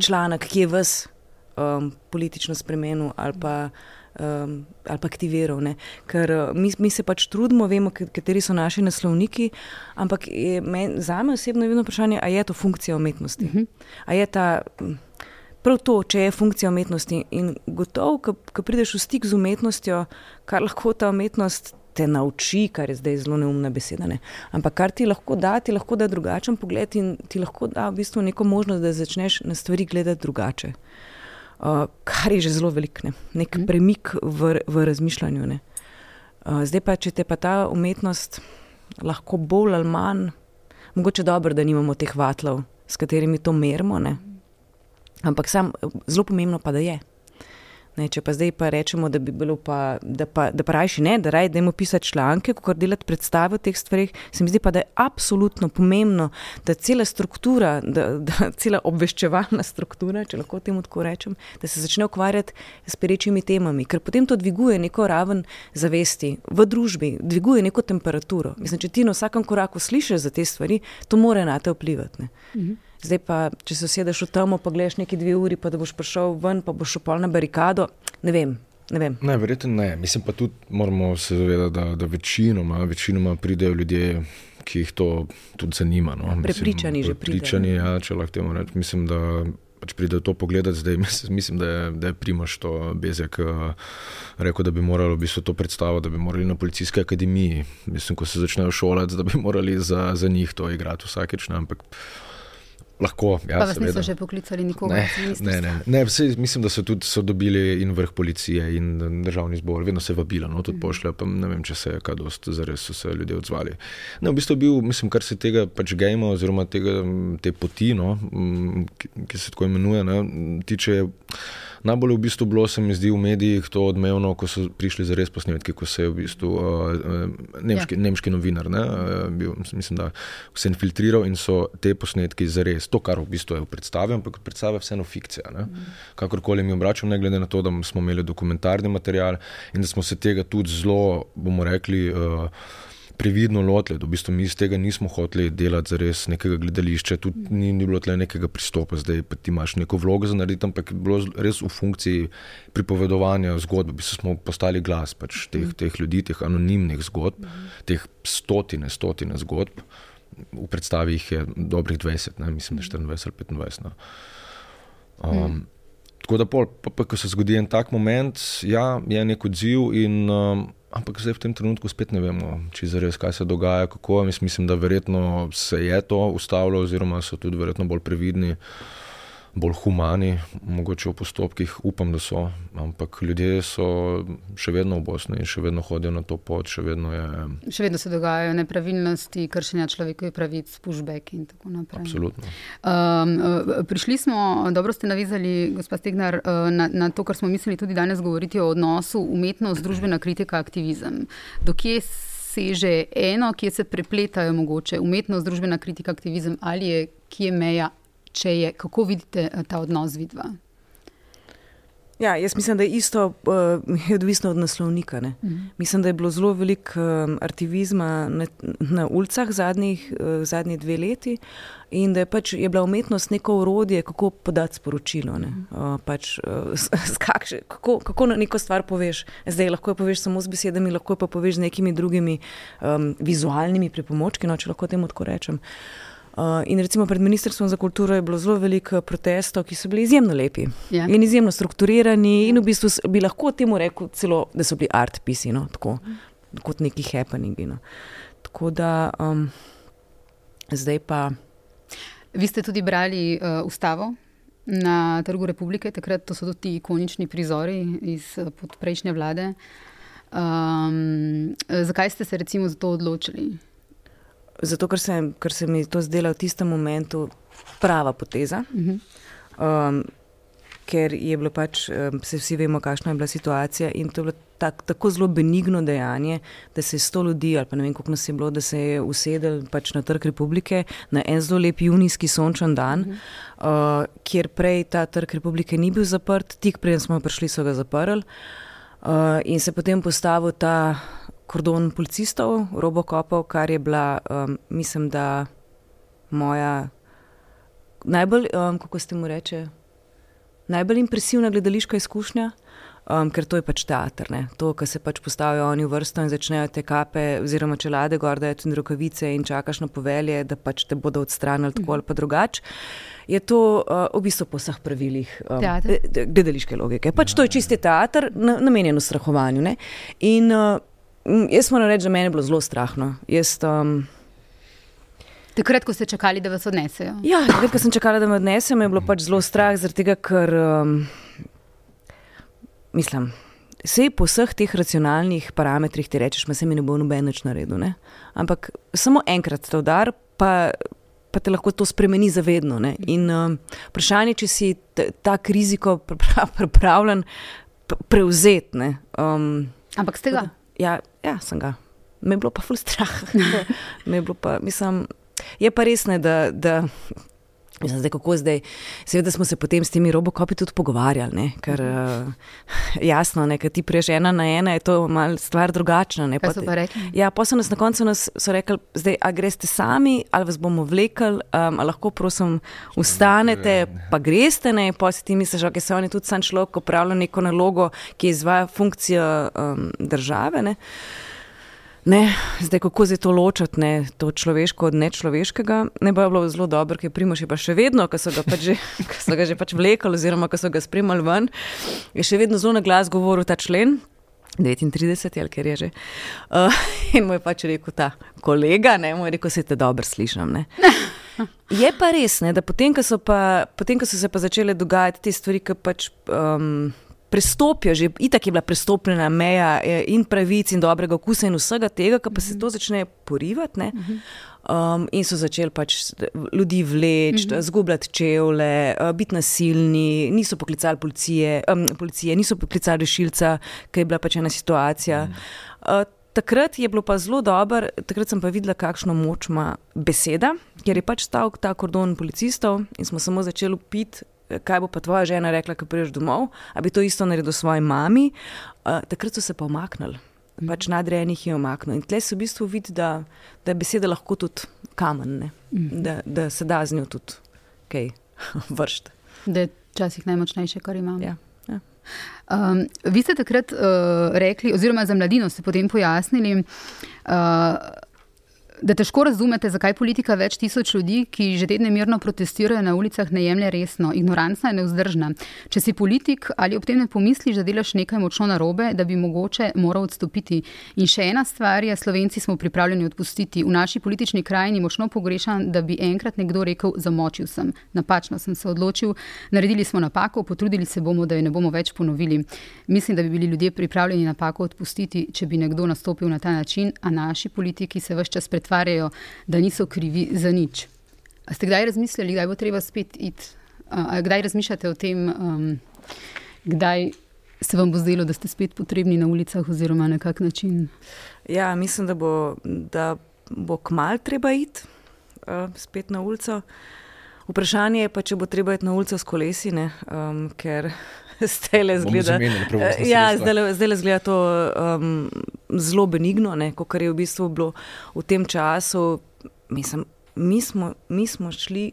članek, ki je vas um, politično spremenil ali pa um, ali pa aktiviral. Ne? Ker uh, mi, mi se pač trudimo, vemo, kateri so naši naslovniki, ampak men, za me osebno je vedno vprašanje, ali je to funkcija umetnosti. Uh -huh. Ali je ta. Prav to, če je funkcija umetnosti. In gotovo, ko prideš v stik z umetnostjo, kar lahko ta umetnost te nauči, kar je zdaj zelo neumna beseda. Ne? Ampak kar ti lahko da, ti lahko da drugačen pogled in ti lahko da v bistvu neko možnost, da začneš na stvari gledati drugače. Uh, kar je že zelo velik, ne? nek mm. premik v, v razmišljanju. Uh, zdaj pa, če te pa ta umetnost lahko bolj ali manj, mogoče dobro, da nimamo teh vatlov, s katerimi to merimo, ne? ampak sam, zelo pomembno pa da je. Ne, če pa zdaj pa rečemo, da bi bilo pa, da pa, da pa rajši ne, da raj dajmo pisati članke, kot delati predstave o teh stvarih, se mi zdi pa, da je absolutno pomembno, da cela struktura, da, da cela obveščevalna struktura, če lahko temu tako rečem, da se začne ukvarjati s perečimi temami, ker potem to dviguje neko raven zavesti v družbi, dviguje neko temperaturo. Mislim, če ti na vsakem koraku slišiš za te stvari, to more na te vplivati. Mhm. Zdaj pa, če se usedeš v temo, pa gledaš neki dve uri, pa da boš prišel ven, pa boš šel na barikado. Ne vem. Ne, vem. ne verjetno ne. Mislim pa tudi, moramo se zavedati, da, da večinoma, večinoma pridejo ljudje, ki jih to tudi zanima. No. Prepričani že pridejo. Prepričani, ja, če lahko temu rečem. Mislim, da pač pridejo to pogledati zdaj. Mislim, da je, da je Primoš to bezek uh, rekel, da bi morali v bistvu to predstaviti, da bi morali na policijski akademiji, mislim, ko se začnejo šolati, da bi morali za, za njih to igrati vsakeč. Ne, ampak, Lahko, ja, pa vas niso še poklicali nikogar? Ne, ne, ne. ne vse, mislim, da so tudi so dobili in vrh policije in državni zbor, vedno se vabila, no, tudi mm. pošlje, pa ne vem, če se je kaj dost zares so se ljudje odzvali. Ne, v bistvu bil, mislim, kar se tega pač gejma oziroma tega, te poti, no, ki, ki se tako imenuje, ne, tiče. Najbolj v bistvu bilo se mi zdi v medijih to odmevno, ko so prišli za res posnetki, ko se je v bistvu uh, nemški, ja. nemški novinar, ne, uh, bil, mislim, da se infiltriral in so te posnetki za res, to, kar v bistvu je v predstavi, ampak predstava je vseeno fikcija. Mm. Kakorkoli mi obračam, ne glede na to, da smo imeli dokumentarni material in da smo se tega tudi zelo, bomo rekli, uh, previdno lotili, v bistvu mi iz tega nismo hoteli delati za res nekega gledališča, tudi ni, ni bilo tle nekega pristopa, zdaj pa ti imaš neko vlogo za narediti, ampak je bilo res v funkciji pripovedovanja zgodb, bi smo postali glas pač teh, teh ljudi, teh anonimnih zgodb, teh stotine, stotine zgodb. V predstavi jih je dobrih 20, ne? mislim, da 24 ali 25. No. Um, tako da, pol, pa, pa, ko se zgodi en tak moment, ja, je nek odziv in um, Ampak zdaj v tem trenutku spet ne vemo, če je res, kaj se dogaja, kako. Mislim, da verjetno se je to ustavilo, oziroma so tudi verjetno bolj previdni. Uh, bolj humani, mogoče v postopkih, upam, da so. Ampak ljudje so še vedno v Bosni in še vedno hodijo na to pot. Še vedno, je, še vedno se dogajajo nepravilnosti, kršenja človekovih pravic, pushback in tako naprej. Absolutno. Um, prišli smo, dobro ste navizali, gospod Stegnar, uh, na, na to, kar smo mislili tudi danes govoriti o odnosu umetnost, družbena kritika, aktivizem. Dokje seže eno, kje se prepletajo mogoče umetnost, družbena kritika, aktivizem ali je, kje je meja če je, kako vidite eh, ta odnos vidva? Ja, jaz mislim, da je isto uh, je odvisno od naslovnika. Mm -hmm. Mislim, da je bilo zelo veliko um, aktivizma na, na ulicah zadnjih, uh, zadnjih dve leti in da je, pač, je bila umetnost neko urodje, kako podati sporočilo. Mm -hmm. uh, pač, uh, kakše, kako, kako neko stvar poveš. Zdaj lahko jo poveš samo z besedami, lahko pa poveš z nekimi drugimi um, vizualnimi pripomočki, no, če lahko temu tako rečem. Uh, Uh, in recimo pred Ministrstvom za kulturo je bilo zelo veliko protestov, ki so bili izjemno lepi ja. in izjemno strukturirani. In v bistvu bi lahko temu rekel, celo, da so bili art pisi, no, tako, kot neki happeningi. No. Tako da um, zdaj pa. Vi ste tudi brali uh, ustavo na Trgu Republike, takrat to so tudi ti ikonični prizori iz prejšnje vlade. Um, zakaj ste se recimo za to odločili? Zato ker se, ker se mi to zdelo v tistem momentu prava poteza. Uh -huh. um, ker je bilo pač, um, se vsi vemo, kakšna je bila situacija in to je bilo tak, tako zelo benigno dejanje, da se je sto ljudi, ali pa ne vem, koliko nas je bilo, da se je usedel pač na trg republike na en zelo lep junijski sončen dan, uh -huh. uh, kjer prej ta trg republike ni bil zaprt, tik preden smo prišli, so ga zaprli. Uh, in se potem postavil ta kordon policistov, robokopov, kar je bila, um, mislim, da moja najbolj, um, kako ste mu reče, najbolj impresivna gledališka izkušnja. Um, ker to je pač teater, ne? to, kar se pač postavijo oni v vrsto in začnejo te kape, oziroma čelade, gorda in rokavice in čakaš na povelje, da pač te bodo odstranili tako ali pa drugače. Je to uh, v bistvu po vseh pravilih um, gledališke logike. Pač ja, to je čisti teater, namenjen strahovanju. Ne? In uh, jaz moram reči, da me je bilo zelo strahno. Jaz, um, Takrat, ko ste čakali, da vas odnesejo. Ja, takrat, ko sem čakala, da me odnesejo, je bilo pač zelo strah, tega, ker um, mislim. Vse po vseh teh racionalnih parametrih ti rečeš, da se mi ne bo noben več naredil. Ne? Ampak samo enkrat te udar, pa, pa te lahko to spremeni za vedno. Ne? In um, vprašanje, če si ta kriziko pripravljen prevzeti. Um, Ampak ste ga? Ja, ja, sem ga. Me je bilo pa ful strah. je, pa, mislim, je pa res ne, da. da Mislim, zdaj, kako zdaj? Seveda smo se potem s temi robokopi tudi pogovarjali, ne? ker uh, jasno, ne, ti priješ ena na ena, je to malo stvar drugačna. Ne? Kaj so pa rekli? Ja, pa so nas na koncu nas rekli, zdaj, a greste sami ali vas bomo vlekli, um, lahko prosim ustanete, pa greste, ne, pa si ti misliš, da okay, se oni tudi sam človek opravlja neko nalogo, ki izvaja funkcijo um, države. Ne? Ne, zdaj, kako zdaj to ločiti, ne, to človeško od nečloveškega. Ne bo bilo zelo dobro, ker primoš je pa še vedno, ko so ga pač že, so ga že pač vlekli, oziroma ko so ga spremljali ven, je še vedno zelo na glas govoril ta člen. 39, ali ker je že. Uh, in mu je pač rekel ta kolega, ne, mu je rekel, se te dobro slišim. Ne. Je pa res, ne, da potem, ko so, so se pa začele dogajati te stvari, ki pač. Um, prestopijo, že itak je bila prestopljena meja eh, in pravic in dobrega okusa in vsega tega, pa se to začne porivati. Ne? Um, in so začeli pač ljudi vleči, mhm. zgubljati čevlje, uh, biti nasilni, niso poklicali policije, um, policije niso poklicali rešilca, ker je bila pač ena situacija. Uh, takrat je bilo pa zelo dobro, takrat sem pa videla, kakšno moč ima beseda, ker je pač stal ta kordon policistov in smo samo začeli piti kaj bo pa tvoja žena rekla, ko prideš domov, da bi to isto naredil svoji mami. Uh, takrat so se pa omaknili, mm. pač nadrejenih je omaknil. In tle se v bistvu vidi, da, da je beseda lahko tudi kamen, mm. da, da se da z njo tudi kaj vršiti. Da je včasih najmočnejše, kar imamo. Ja. Ja. Um, vi ste takrat uh, rekli, oziroma za mladino ste potem pojasnili, uh, da težko razumete, zakaj politika več tisoč ljudi, ki že tedne mirno protestirajo na ulicah, ne jemlje resno. Ignoranca je neuzdržna. Če si politik ali ob tem ne pomisliš, da delaš nekaj močno narobe, da bi mogoče moral odstopiti. In še ena stvar je, Slovenci smo pripravljeni odpustiti. V naši politični krajini močno pogrešam, da bi enkrat nekdo rekel: Zamočil sem, napačno sem se odločil, naredili smo napako, potrudili se bomo, da jo ne bomo več ponovili. Mislim, da bi bili ljudje pripravljeni napako odpustiti, če bi nekdo nastopil na ta način, a naši politiki se vse čas pretvarjajo pretvarjajo, da niso krivi za nič. A ste kdaj razmislili, da bo treba spet iti? A kdaj razmišljate o tem, um, kdaj se vam bo zdelo, da ste spet potrebni na ulicah, oziroma na kak način? Ja, mislim, da bo, da bo kmalu treba iti uh, spet na ulico. Vprašanje je pa, če bo treba iti na ulico s kolesi, um, ker zdaj le zgleda. Ja, zdaj le zgleda to um, zelo benigno, kot je v bistvu bilo v tem času. Mislim, mi, smo, mi smo šli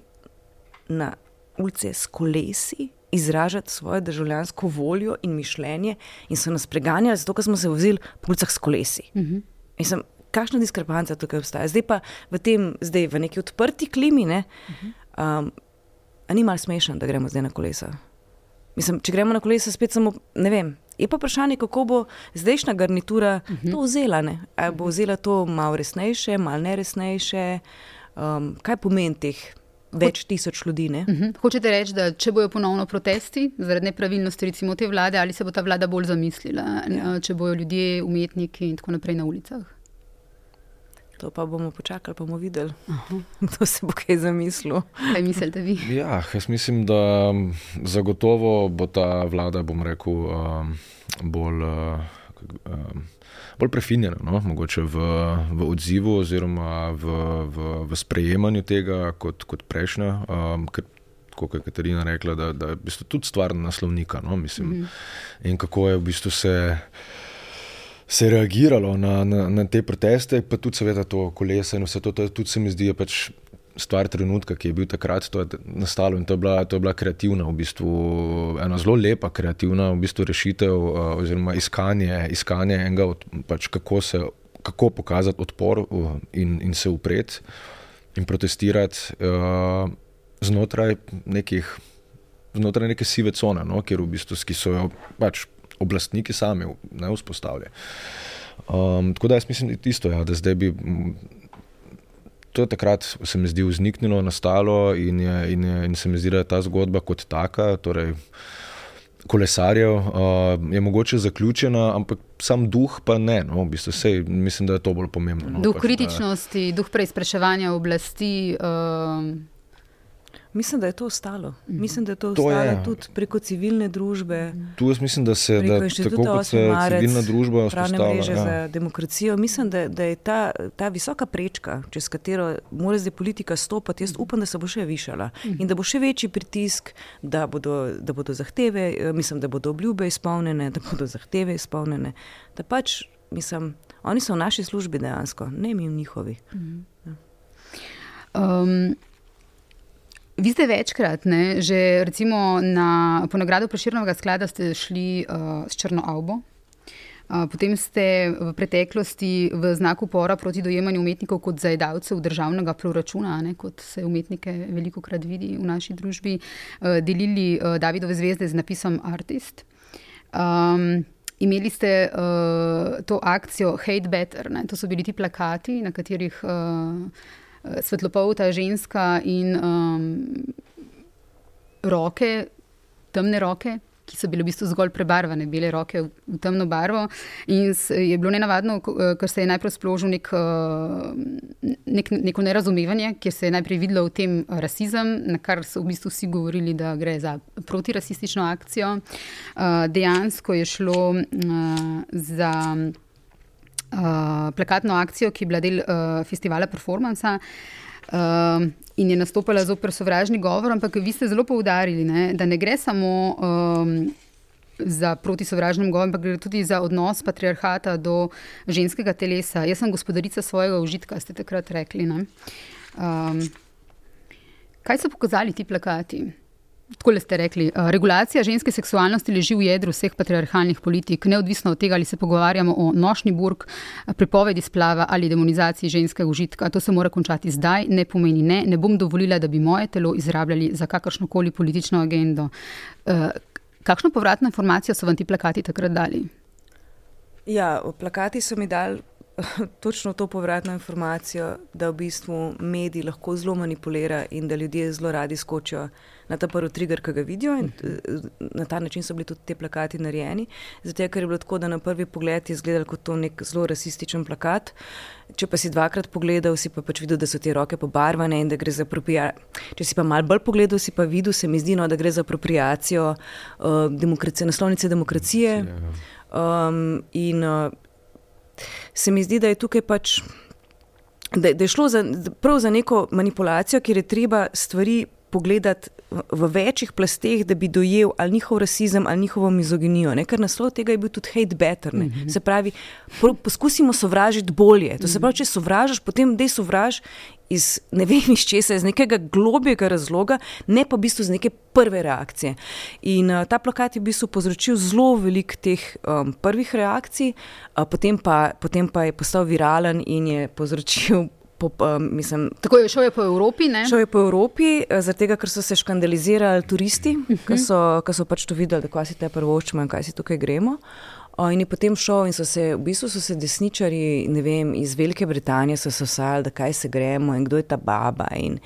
na ulice s kolesi. Izražati svojo državljansko voljo in mišljenje, in so nas preganjali, zato smo se vozili po ulicah s kolesi. Uh -huh. Mislim, kakšna diskrepanca tukaj obstaja. Zdaj pa v tem, zdaj v neki odprti klimi, ne, uh -huh. um, ni malo smešno, da gremo zdaj na kolesa. Mislim, če gremo na kolesa, spet samo ne vem. Je pa vprašanje, kako bo zdajšnja garnitura uh -huh. to vzela. Ali bo vzela to malo resnejše, malo neresnejše, um, kaj pomeni teh več tisoč ljudi. Uh mhm. -huh. Hočete reči, da če bojo ponovno protesti zaradi nepravilnosti recimo te vlade, ali se bo ta vlada bolj zamislila, ja. če bojo ljudje, umetniki in tako naprej na ulicah? To pa bomo počakali, pa bomo videli, kdo se bo kaj zamislil. Kaj mislite vi? Ja, jaz mislim, da zagotovo bo ta vlada, bom rekel, um, bolj. Um, bolj prefinjena, no? mogoče v, v odzivu oziroma v, v, v sprejemanju tega kot, kot prejšnja. Um, Kot je Katarina rekla, da, da je v bistvu tudi stvar naslovnika. No? Mislim, mm -hmm. In kako je v bistvu se, se reagiralo na, na, na te proteste, pa tudi, seveda, to kolesa in vse to. to tudi se mi zdi, da je pač stvar trenutka, ki je bil takrat, to je nastalo in to je bila, to je bila kreativna, v bistvu ena zelo lepa kreativna v bistvu rešitev uh, oziroma iskanje, iskanje enega, od, pač kako, se, kako pokazati odpor uh, in, in se upreti in protestirati uh, znotraj nekih. Znotraj neke sive cone, no, kjer v bistvu, so jo pač oblastniki sami ne vzpostavili. Um, tako da jaz mislim, da, isto, ja, da zdaj bi to je takrat, se mi zdi, vzniknilo, nastalo in, je, in, je, in se mi zdi, da je ta zgodba kot taka, torej kolesarjev, uh, je mogoče zaključena, ampak sam duh pa ne. No, v bistvu, sej, mislim, da je to bolj pomembno. No, duh pač, kritičnosti, da, duh preizpraševanja oblasti. Uh... Mislim, da je to ostalo. Mhm. Mislim, da je to ostalo to je. tudi preko civilne družbe. Tu jaz mislim, da se da, tako kot se marec, civilna družba vzpostavlja. mreže ja. za demokracijo. Mislim, da, da je ta, ta visoka prečka, čez katero mora zdaj politika stopati, jaz upam, da se bo še višala mhm. in da bo še večji pritisk, da bodo, da bodo zahteve, eh, mislim, da bodo obljube izpolnjene, da bodo zahteve izpolnjene. Da pač, mislim, oni so v naši službi dejansko, ne mi v njihovi. Um, Vi ste večkrat, ne, že recimo na, po nagrado Preširnega sklada, ste šli uh, s Črno Avbo. Uh, potem ste v preteklosti v znaku upora proti dojemanju umetnikov kot zajedavcev državnega proračuna, ne, kot se umetnike veliko krat vidi v naši družbi, uh, delili uh, Davidove zvezde z napisom Artist. Um, imeli ste uh, to akcijo Hate Better, ne, to so bili ti plakati, na katerih. Uh, svetlopolta ženska in um, roke, temne roke. Ki so bile v bistvu zgolj prebarvane, bele roke v, v temno barvo. In je bilo nenavadno, ker se je najprej sprožil nek, nek, neko nerazumevanje, kjer se je najprej videlo v tem rasizem, na kar so v bistvu vsi govorili, da gre za protirasistično akcijo. Dejansko je šlo za. Eh, plakatno akcijo, ki je bila del uh, festivala Performance. Uh, in je nastopila zoper sovražni govor, ampak vi ste zelo poudarili, ne, da ne gre samo um, za proti sovražnem govoru, ampak gre tudi za odnos patriarhata do ženskega telesa. Jaz sem gospodarica svojega užitka, ste takrat rekli. Um, kaj so pokazali ti plakati? Tako ste rekli, eh, regulacija ženske seksualnosti leži v jedru vseh patriarhalnih politik, neodvisno od tega, ali se pogovarjamo o nošni burk, prepovedi splava ali demonizaciji ženskega užitka. To se mora končati zdaj, ne pomeni ne, ne bom dovolila, da bi moje telo izrabljali za kakršno koli politično agendo. Eh, kakšno povratno informacijo so vam ti plakati takrat dali? Ja, plakati so mi dali točno to povratno informacijo, da v bistvu mediji lahko zelo manipulirajo in da ljudje zelo radi skočijo na ta prvi trigger, ki ga vidijo. In eh, na ta način so bili tudi ti plakati narejeni. Zato, ker je bilo tako, da na prvi pogled je izgledal kot to nek zelo rasističen plakat. Če pa si dvakrat pogledal, si pa pač videl, da so te roke pobarvane in da gre za apropriacijo. Če si pa mal bolj pogledal, si pa videl, se mi zdi, no, da gre za apropriacijo uh, demokracije, naslovnice demokracije. Um, in uh, se mi zdi, da je tukaj pač. Da, da je šlo za, prav za neko manipulacijo, kjer je treba stvari pogledati v večjih plasteh, da bi dojel ali njihov rasizem ali njihovo mizoginijo. Ne? Ker naslov tega je bil tudi hate better. Mm -hmm. Se pravi, poskusimo sovražiti bolje. To se pravi, če sovražiš, potem dej sovraž iz ne vem iz česa, iz nekega globjega razloga, ne pa v bistvu iz neke prve reakcije. In uh, ta plakat je v bistvu povzročil zelo veliko teh um, prvih reakcij, uh, potem, pa, potem pa je postal viralen in je povzročil po, uh, mislim, tako je šel je po Evropi. Ne? Šel je po Evropi, uh, zaradi tega, ker so se škandalizirali turisti, uh -huh. ki so, so pač to videli, da kaj si te prvo očemo in kaj si tukaj gremo. In je potem šel in so se, v bistvu so se desničari vem, iz Velike Britanije sosali, da kaj se gremo in kdo je ta baba in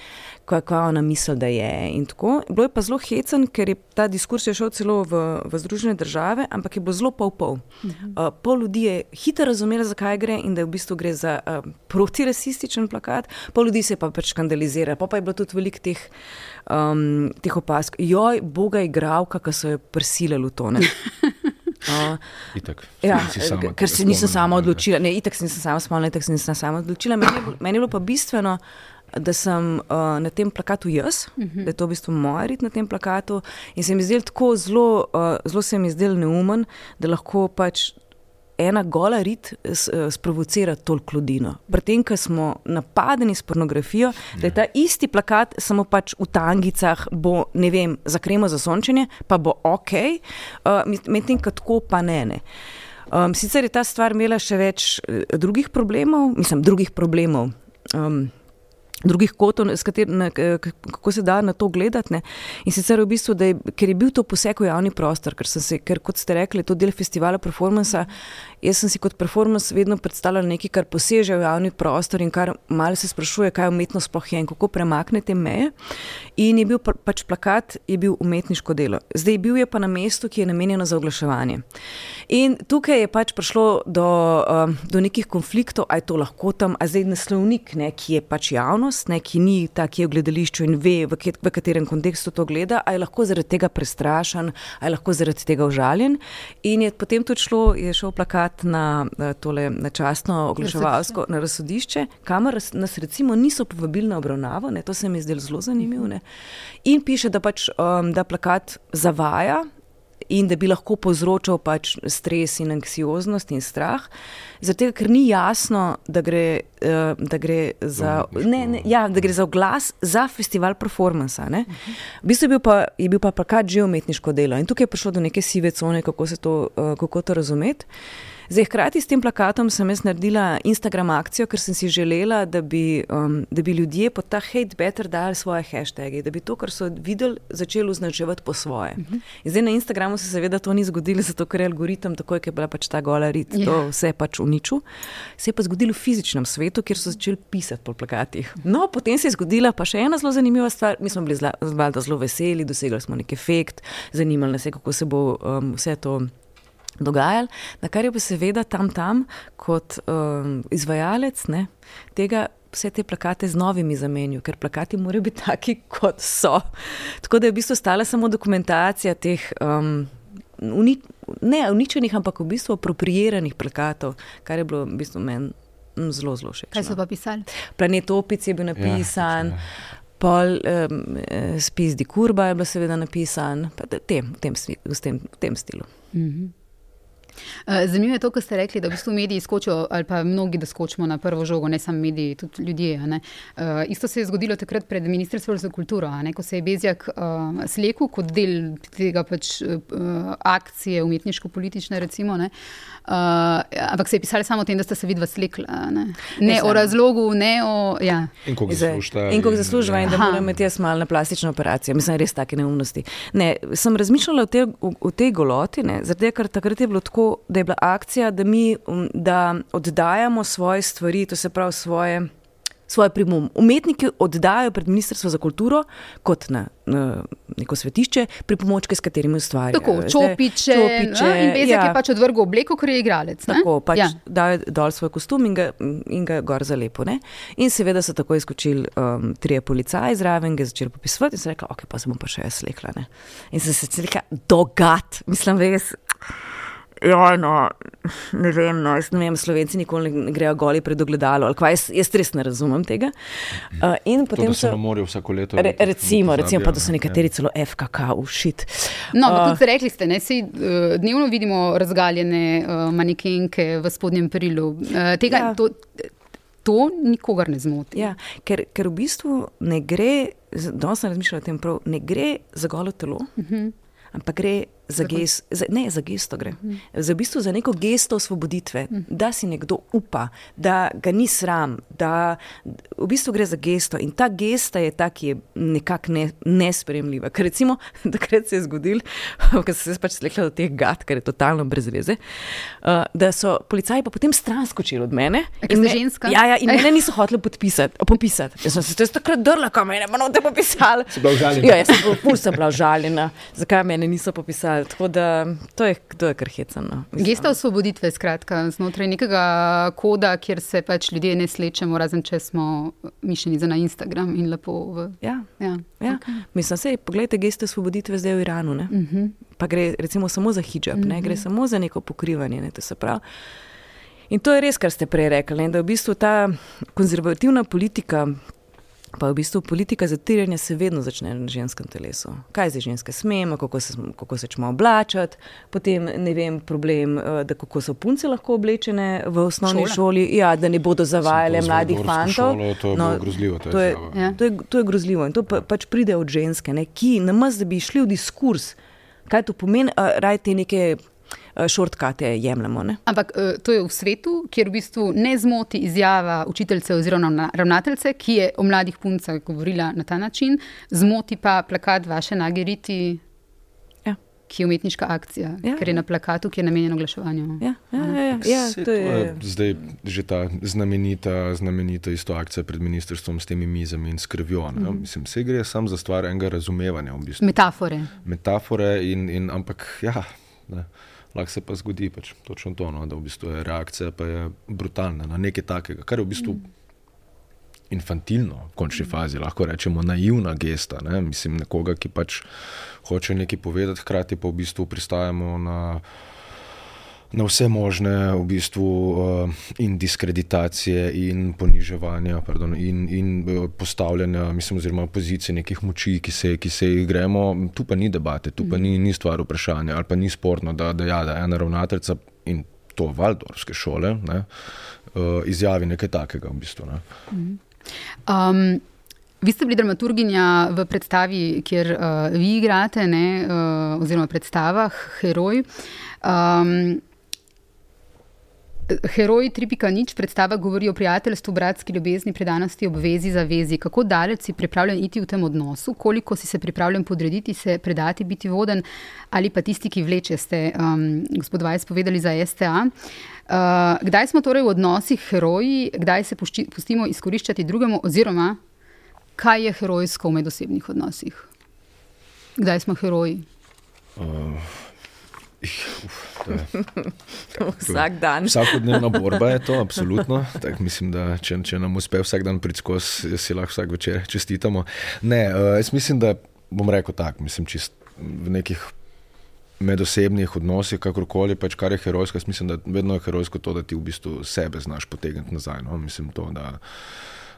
kakva ona misli, da je. Bilo je pa zelo hecen, ker je ta diskurs je šel celo v, v Združene države, ampak je bilo zelo pol-pol. -huh. uh, pol ljudi je hitro razumelo, zakaj gre in da v bistvu gre za uh, protirasističen plakat, pol ljudi se pa pač skandalizira. Pa, pa je bilo tudi veliko teh, um, teh opask, joj, boga igravka, ki so jo prisilili v tone. Uh, itak, ja, ker se nisem sama odločila, ne, itak se nisem sama spomnila, itak se nisem sama odločila. Meni je, meni je bilo pa bistveno, da sem uh, na tem plakatu jaz, uh -huh. da je to v bistvu moj rit na tem plakatu. In se mi zdel tako zelo, uh, zelo se mi zdel neumen, da lahko pač. Ena gola rit sprovocira toliko ljudi. Pri tem, ko smo napadeni s pornografijo, da je ta isti plakat samo pač v tangicah, bo ne vem, za kremo za sončenje, pa bo ok, uh, medtem ko tako pa ne. ne. Um, sicer je ta stvar imela še več drugih problemov, mislim, drugih problemov. Um, drugih kotov, kako se da na to gledati. Ne? In sicer v bistvu, je, ker je bil to poseg v javni prostor, ker, se, ker kot ste rekli, to del festivala performansa, jaz sem si kot performance vedno predstavljal nekaj, kar poseže v javni prostor in kar malo se sprašuje, kaj umetnost sploh je in kako premaknete meje. In je bil pač plakat, je bil umetniško delo. Zdaj bil je pa na mestu, ki je namenjeno za oglaševanje. In tukaj je pač prišlo do, um, do nekih konfliktov, aj to lahko tam, a zdaj naslovnik, ne, ki je pač javno javnost, ne, ki ni ta, ki je v gledališču in ve, v, kje, v katerem kontekstu to gleda, ali je lahko zaradi tega prestrašen, ali je lahko zaradi tega užaljen. In je potem tudi šlo, je šel plakat na, eh, tole, na častno oglaševalsko na razsodišče, kamor nas recimo niso povabili na obravnavo, ne, to se mi je zdelo zelo zanimivo. Ne. In piše, da pač um, da plakat zavaja in da bi lahko povzročal pač stres in anksioznost in strah. Zato, ker ni jasno, da gre, uh, da gre, za, ne, ne, ja, da gre za glas za festival performansa. -huh. V bistvu je bil pa, je bil pa plakat že umetniško delo in tukaj je prišlo do neke sive cone, kako, to, uh, kako to razumeti. Zdaj, hkrati s tem plakatom sem jaz naredila Instagram akcijo, ker sem si želela, da bi, um, da bi ljudje pod ta hate better dali svoje hashtage, da bi to, kar so videli, začeli označevati po svoje. Uh -huh. Zdaj na Instagramu se seveda to ni zgodilo, zato ker je algoritem takoj, ker je bila pač ta gola rit, yeah. to ja. vse pač uničil. Se je pa zgodilo v fizičnem svetu, kjer so začeli pisati po plakatih. No, potem se je zgodila pa še ena zelo zanimiva stvar. Mi smo bili zla, zelo veseli, dosegli smo nek efekt, zanimalo nas je, kako se bo um, vse to dogajali, na kar je pa seveda tam tam kot um, izvajalec ne, tega. Vse te plakate z novimi zamenjal, ker plakati morajo biti taki, kot so. Tako da je v bistvu stala samo dokumentacija teh um, uni, ne uničenih, ampak v bistvu apropriiranih plakatov, kar je bilo v bistvu meni mm, zelo, zelo všeč. Kaj so no. pa pisali? Planet Opic je bil napisan, ja, pol um, Spis di Kurba je bil seveda napisan, te, v, tem, v, tem, v tem stilu. Eh, zanimivo je to, kar ste rekli, da v bistvu mediji skočijo, ali pa mnogi, da skočimo na prvo žogo, ne samo mediji, tudi ljudje. Uh, isto se je zgodilo takrat pred Ministrstvom za kulturo, ko se je Bezjak uh, slekel kot del tega pač, uh, akcije umetniško-politične. Recimo, uh, ampak se je pisalo samo o tem, da ste se vidva slekla. Ne, ne o razlogu, ne o. Ja. In koliko zaslužite. In koliko zaslužite, in da moram imeti jaz malo na plastično operacijo. Mislim, res take neumnosti. Ne, sem razmišljala o, te, o, o tej goloti, zato ker takrat je bilo tako da je bila akcija, da mi um, da oddajamo svoje stvari, to se pravi svoje. Svoje primum. Umetniki oddajo pred Ministrstvo za kulturo kot na, na neko svetišče pripomočke, s katerimi ustvarjajo. Tako, čopiče, čopiče no, in bezek ja. je pač odvrgel obleko, ker je igralec. Ne? Tako, pač ja. dajo dol svoj kostum in ga, in ga gor za lepo. Ne? In seveda so tako izkočili um, trije policaji zraven, ga začeli popisovati in se rekla, ok, pa se bom pa še jaz slekla. Ne? In sem se rekla, dogat, mislim, res Ja, no, ne vem, no, ne vem, slovenci nikoli ne grejo goli pred ogledalo. Jaz, jaz res ne razumem tega. Uh, in potem to, se na morju vsako leto. Re, recimo, recimo, pa da so nekateri celo FKK ušit. No, uh, tudi rekli ste, ne, sej, uh, dnevno vidimo razgaljene uh, manekenke v spodnjem perilu. Uh, tega, ja. to, to nikogar ne zmoti. Ja, ker, ker v bistvu ne gre, danes sem razmišljala o tem, prav, ne gre za golo telo, uh mhm. -huh. ampak gre za, gest, za, ne, za gesto gre. Mm. Za, v bistvu za neko gesto osvoboditve, mm. da si nekdo upa, da ga ni sram, da v bistvu gre za gesto. In ta gesta je ta, ki je nekako ne, nespremljiva. Ker recimo, takrat se je zgodil, ker sem se pač slekla do teh gad, ker je totalno brez veze, uh, da so policaji pa potem stran skočili od mene. Ker ste ženska? Ja, ja, in mene niso hoteli podpisati. popisati. Jaz sem se to takrat drla, kam mene, pa note popisali. Ja, jaz sem bila užaljena. Zakaj mene niso popisali? Tako da to je, to je kar hecano. Gesta osvoboditve, skratka, znotraj nekega koda, kjer se pač ljudje ne slečemo, razen če smo mišljeni za na Instagram in lepo. V... Ja, ja. ja. Okay. mislim, se, pogledajte, gesta osvoboditve zdaj v Iranu. Uh mhm. -huh. Pa gre recimo samo za hijab, uh -huh. gre mhm. samo za neko pokrivanje. Ne, to in to je res, kar ste prej rekli, ne, da v bistvu ta konzervativna politika. Pa v bistvu politika zatiranja se vedno začne na ženskem telesu. Kaj zdaj ženske smemo, kako se, kako se čemo oblačiti, potem ne vem, problem, eh, da kako so punce lahko oblečene v osnovni Šole. šoli, ja, da ne bodo zavajale mladih fantov. To, no, grozljivo, to, je, ja. to, je, to je grozljivo in to pa, pač pride od ženske, ne, ki namaz, da bi šli v diskurs, kaj to pomeni, raj te neke šortkate jemljemo. Ne? Ampak eh, to je v svetu, kjer v bistvu ne zmoti izjava učiteljice oziroma ravnateljice, ki je o mladih puncah govorila na ta način, zmoti pa plakat vaše nageriti. Ja. Ki je umetniška akcija, ja. ker je na plakatu, ki je namenjen oglaševanju. Ja, ja, ja, ja. ja, to je zdaj že ta znamenita, znamenita isto akcija pred ministrstvom s temi mizami in skrbijo. Mm. Mislim, vse gre samo za stvar enega razumevanja. V bistvu. Metafore. Metafore, in, in, ampak ja. Ne lahko se pa zgodi pač točno to, no, da v bistvu je reakcija je brutalna na nekaj takega, kar je v bistvu mm. infantilno, v končni mm. fazi, lahko rečemo naivna gesta. Ne? Mislim, nekoga, ki pač hoče nekaj povedati, hkrati pa v bistvu pristajamo na na vse možne v bistvu, uh, in diskreditacije, in poniževanja, pardon, in, in uh, postavljanja, mislim, oziroma pozicije nekih moči, ki se, ki se jih gremo. Tu pa ni debate, tu pa ni, ni stvar vprašanja, ali pa ni sporno, da, da, ja, da ena ravnateljica in to valdorske šole ne, uh, izjavi nekaj takega. V bistvu, ne. um, Vi ste bili dramaturginja v predstavi, kjer uh, vi igrate, ne, uh, oziroma v predstavah, heroj. Um, Heroj 3.0 predstava govori o prijateljstvu, bratski ljubezni, predanosti, obvezi, zavezi. Kako daleč si pripravljen iti v tem odnosu, koliko si se pripravljen podrediti, se predati, biti voden, ali pa tisti, ki vleče, ste, um, gospod Vajs, povedali za STA. Uh, kdaj smo torej v odnosih heroji, kdaj se pušči, pustimo izkoriščati drugemu, oziroma kaj je herojsko v medosebnih odnosih? Kdaj smo heroji? Uh. Vsak dan. Vsakodnevna borba je to, absolutno. Tak, mislim, da če, če nam uspe vsak dan priti skozi, si lahko vsak večer čestitamo. Ne, uh, jaz mislim, da bom rekel tako, mislim, čist v nekih medosebnih odnosih, kakorkoli, pač kar je herojsko. Jaz mislim, da vedno je herojsko to, da ti v bistvu sebe znaš potegniti nazaj. No? Mislim to, da.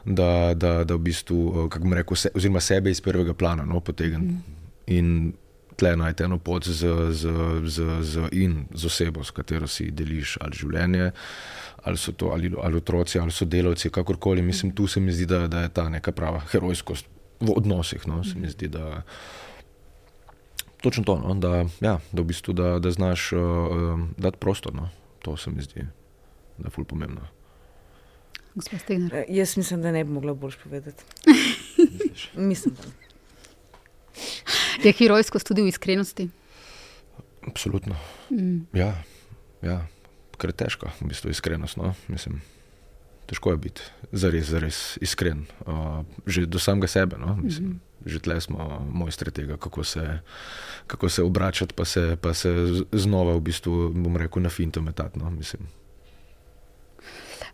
Da, da, da v bistvu, eh, kako bom rekel, se, oziroma sebe iz prvega plana no, potegniti. Mm tle najti eno pot z, z, z, z, in z osebo, s katero si deliš ali življenje, ali so to ali, ali otroci, ali so delavci, kakorkoli. Mislim, tu se mi zdi, da, da je ta neka prava herojskost v odnosih. No? Se mi zdi, da točno to, no? da, ja, da, v bistvu, da, da znaš uh, dati prostor. No? To se mi zdi, da je fulj pomembno. Uh, jaz mislim, da ne bi mogla boljš povedati. mislim, da. Je herojskost tudi v iskrenosti? Absolutno. Mm. Ja, ja. kar je težko, v bistvu iskrenost. No? Mislim, težko je biti zares, zares iskren, uh, že do samega sebe. No? Mislim, mm -hmm. Že tle smo mojstri tega, kako se, kako se obračati, pa se, pa se znova, v bistvu, bom rekel, na finto metati. No?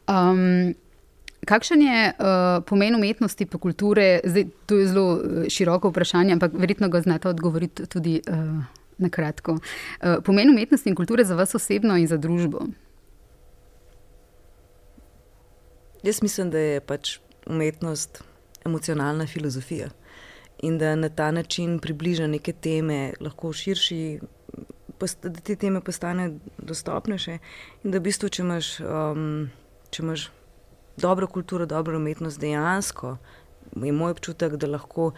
Um, Kakšen je uh, pomen umetnosti pa kulture? Zdaj, to je zelo uh, široko vprašanje, ampak verjetno ga znate odgovoriti tudi uh, na kratko. Uh, pomen umetnosti in kulture za vas osebno in za družbo? Jaz mislim, da je pač umetnost emocionalna filozofija in da na ta način približa neke teme, lahko širši, da te teme postane dostopnejše. In da v bistvu, če imaš, um, če imaš dobro kulturo, dobro umetnost, dejansko je moj občutek, da lahko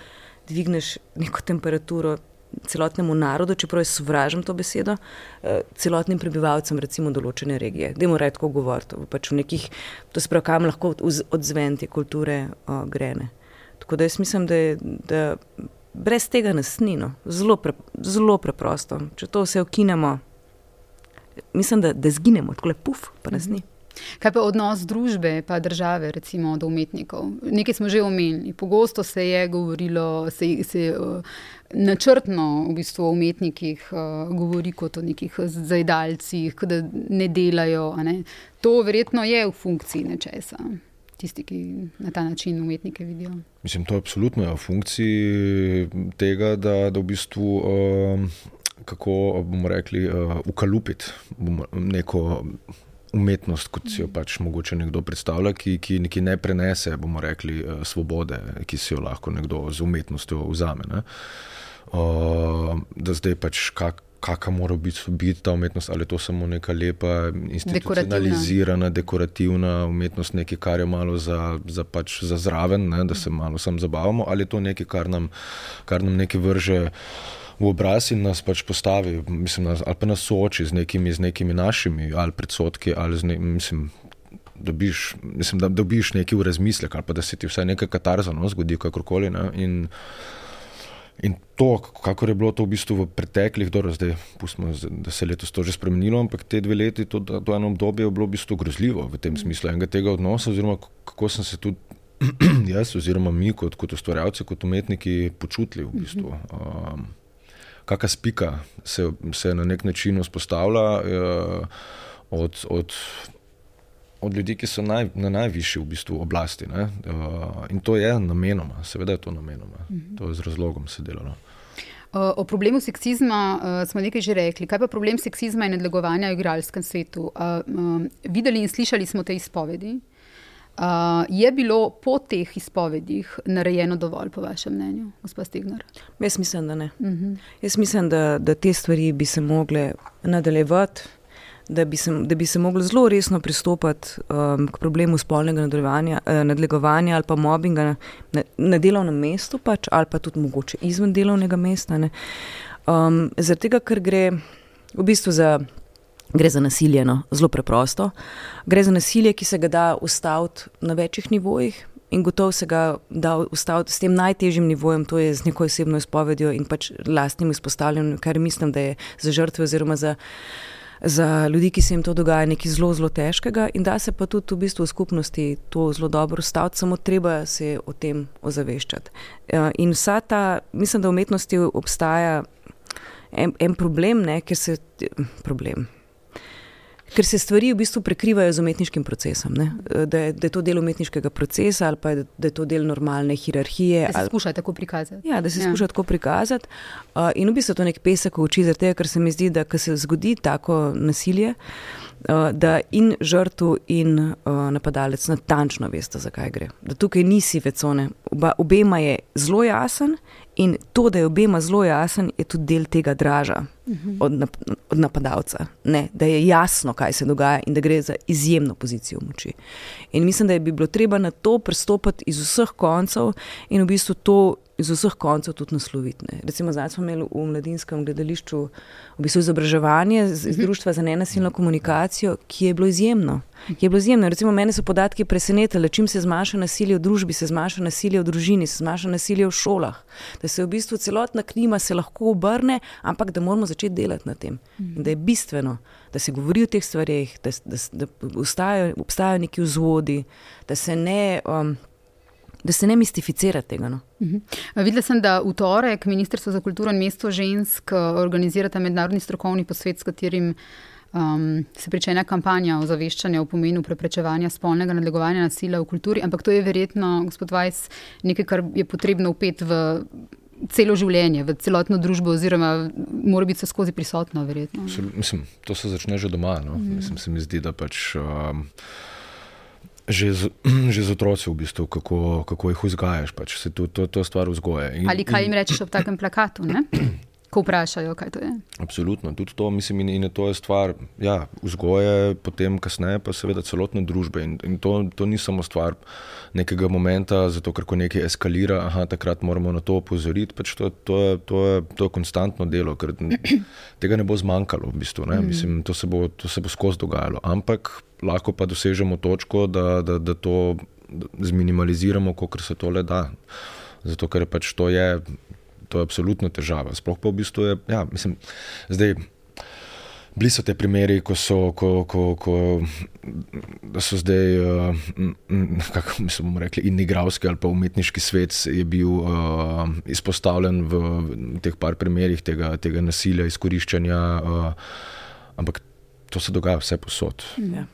dvigneš neko temperaturo celotnemu narodu, čeprav jaz sovražim to besedo, eh, celotnim prebivalcem, recimo, določene regije. Dajmo reči, tako govoriti. Pač nekih, to se pravi, kam lahko odzven te kulture o, grene. Tako da jaz mislim, da, je, da brez tega nas ni, no. zelo, pre, zelo preprosto. Če to vse ukinemo, mislim, da, da zginemo, tako le puf, pa nas ni. Kaj pa odnos družbe in države, recimo do umetnikov? Nekaj smo že omenili. Pogosto se je govorilo, se, se uh, načrtno v bistvu o umetnikih uh, govori kot o nekih zajdalcih, da ne delajo. Ne? To verjetno je v funkciji nečesa. Tisti, ki na ta način umetnike vidijo. Mislim, to je absolutno v funkciji tega, da, da v bistvu, um, kako bomo rekli, uh, ukalupiti neko umetnost, kot si jo pač mogoče nekdo predstavlja, ki, ki, ki ne prenese, bomo rekli, svobode, ki si jo lahko nekdo z umetnostjo vzame. Ne? uh, da zdaj pač kak. Kakšna mora biti, biti ta umetnost, ali je to samo neka lepa, institucionalizirana, dekorativna umetnost, nekaj, kar je malo za, za, pač za zraven, ne, da se malo sam zabavamo, ali je to nekaj, kar nam, kar nam nekaj vrže v obraz in nas pač postavi, mislim, nas, ali pa nas sooči z nekimi, z nekimi našimi ali predsotki, ali ne, mislim, dobiš, mislim, da dobiš nekaj v razmislek, ali pa da se ti vsaj nekaj katarzano zgodi, kakorkoli. Ne, in, In to, kako je bilo to v bistvu v preteklih, dobro, zdaj pustimo, da se je letos to že spremenilo, ampak te dve leti, to, to eno obdobje je bilo v bistvu grozljivo v tem smislu enega tega odnosa, oziroma kako sem se tudi jaz, oziroma mi kot, kot ustvarjalci, kot umetniki počutili v bistvu. Um, Kakšna spika se, se na nek način vzpostavlja uh, od, od od ljudi, ki so naj, na najvišji v bistvu oblasti. Uh, in to je namenoma, seveda je to namenoma, -huh. to je z razlogom se delalo. O problemu seksizma uh, smo nekaj že rekli. Kaj pa problem seksizma in nadlegovanja v igralskem svetu? Uh, uh, videli in slišali smo te izpovedi. Uh, je bilo po teh izpovedih narejeno dovolj, po vašem mnenju, gospod Stigner? Jaz mislim, da ne. Uh -huh. Jaz mislim, da, da te stvari bi se mogle nadaljevati da bi se, da bi se moglo zelo resno pristopiti um, k problemu spolnega eh, nadlegovanja ali pa mobbinga na, na, na delovnem mestu, pač, ali pa tudi mogoče izven delovnega mesta. Um, Zaradi tega, ker gre v bistvu za. Gre za nasilje, no, zelo preprosto. Gre za nasilje, ki se ga da ustaviti na večjih nivojih, in gotovo se ga da ustaviti s tem najtežjim nivojem, to je z neko osebno izpovedjo in pač lastnim izpostavljanjem, kar mislim, da je za žrtve oziroma za za ljudi, ki se jim to dogaja, nekaj zelo, zelo težkega, in da se pa tudi v bistvu v skupnosti to zelo dobro staviti, samo treba se o tem ozaveščati. Ja, in vsa ta, mislim, da v umetnosti obstaja en, en problem, ne, ker se problem ker se stvari v bistvu prekrivajo z umetniškim procesom. Da je, da je to del umetniškega procesa ali pa je, da je to del normalne hierarhije. Da se ali, skuša tako prikazati. Ja, da se ja. skuša tako prikazati. Uh, in v bistvu to nek pesek v oči, zato ker se mi zdi, da se zgodi tako nasilje. Uh, da in žrtev, in uh, napadalec natančno veste, zakaj gre. Da tukaj nisi vecone. Oba, obema je zelo jasen, in to, da je obema zelo jasen, je tudi del tega draža od, nap od napadalca. Ne, da je jasno, kaj se dogaja in da gre za izjemno pozicijo moči. In mislim, da bi bilo treba na to pristopiti iz vseh koncev in v bistvu to iz vseh koncev tudi nasloviti. Ne. Recimo, zdaj smo imeli v mladinskem gledališču v bistvu izobraževanje iz mhm. Društva za nenasilno komunikacijo, ki je bilo izjemno. Ki je bilo izjemno. Recimo, mene so podatki presenetili, čim se zmanjša nasilje v družbi, se zmanjša nasilje v družini, se zmanjša nasilje v šolah. Da se v bistvu celotna klima se lahko obrne, ampak da moramo začeti delati na tem. In da je bistveno, da se govori o teh stvareh, da, da, da obstajajo, obstajajo neki vzvodi, da se ne. Um, da se ne mistificira tega. No. Uh mhm. -huh. Videla sem, da v torek Ministrstvo za kulturo in mesto žensk uh, organizirata mednarodni strokovni posvet, s katerim um, se prične kampanja o zaveščanju o pomenu preprečevanja spolnega nadlegovanja nasilja v kulturi. Ampak to je verjetno, gospod Vajs, nekaj, kar je potrebno upeti v celo življenje, v celotno družbo, oziroma mora biti skozi prisotno, verjetno. Mislim, to se začne že doma. No? Mm. Mislim, se mi zdi, da pač. Um, Že z, že z otroci, v bistvu, kako, kako jih vzgajaš, pač se to, to, to stvar vzgoje. In, Ali kaj jim rečeš ob takem plakatu? Ne? ko vprašajo, kaj to je. Absolutno, tudi to mislim, in, in to je stvar ja, vzgoje, potem kasneje pa seveda celotne družbe. In, in to, to ni samo stvar nekega momentu, zato ker ko nekaj eskalira, aha, takrat moramo na to opozoriti. Pač to, to, je, to, je, to je konstantno delo, ker tega ne bo zmanjkalo. V bistvu, mm. mislim, to, se bo, to se bo skozi dogajalo. Ampak lahko pa dosežemo točko, da, da, da to zminimaliziramo, kot se to le da. Zato ker pač to je to je absolutno težava. Sploh pa v bistvu je, ja, mislim, zdaj. Bili so te primeri, ko so, ko, ko, ko, so zdaj, uh, kako se bomo rekli, in igralski ali pa umetniški svet je bil uh, izpostavljen v, v teh par primerih tega, tega nasilja, izkoriščanja. Uh, ampak to se dogaja vse posod. Ja.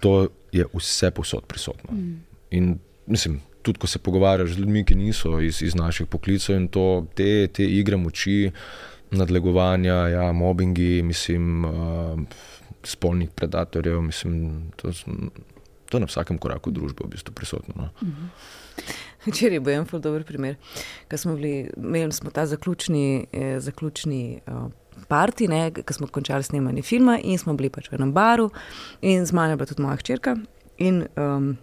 To je vse posod prisotno. Mm. In mislim, tudi ko se pogovarjaš z ljudmi, ki niso iz, iz naših poklicev in to, te, te igre moči, nadlegovanja, ja, mobbingi, mislim, uh, spolnih predatorjev, mislim, to, to je na vsakem koraku družbe v bistvu prisotno. No. Včeraj je bil en zelo dober primer, ko smo bili, imeli smo ta zaključni, eh, zaključni uh, parti, ko smo končali snemanje filma in smo bili pač v enem baru in z mano je bila tudi moja hčerka. In um,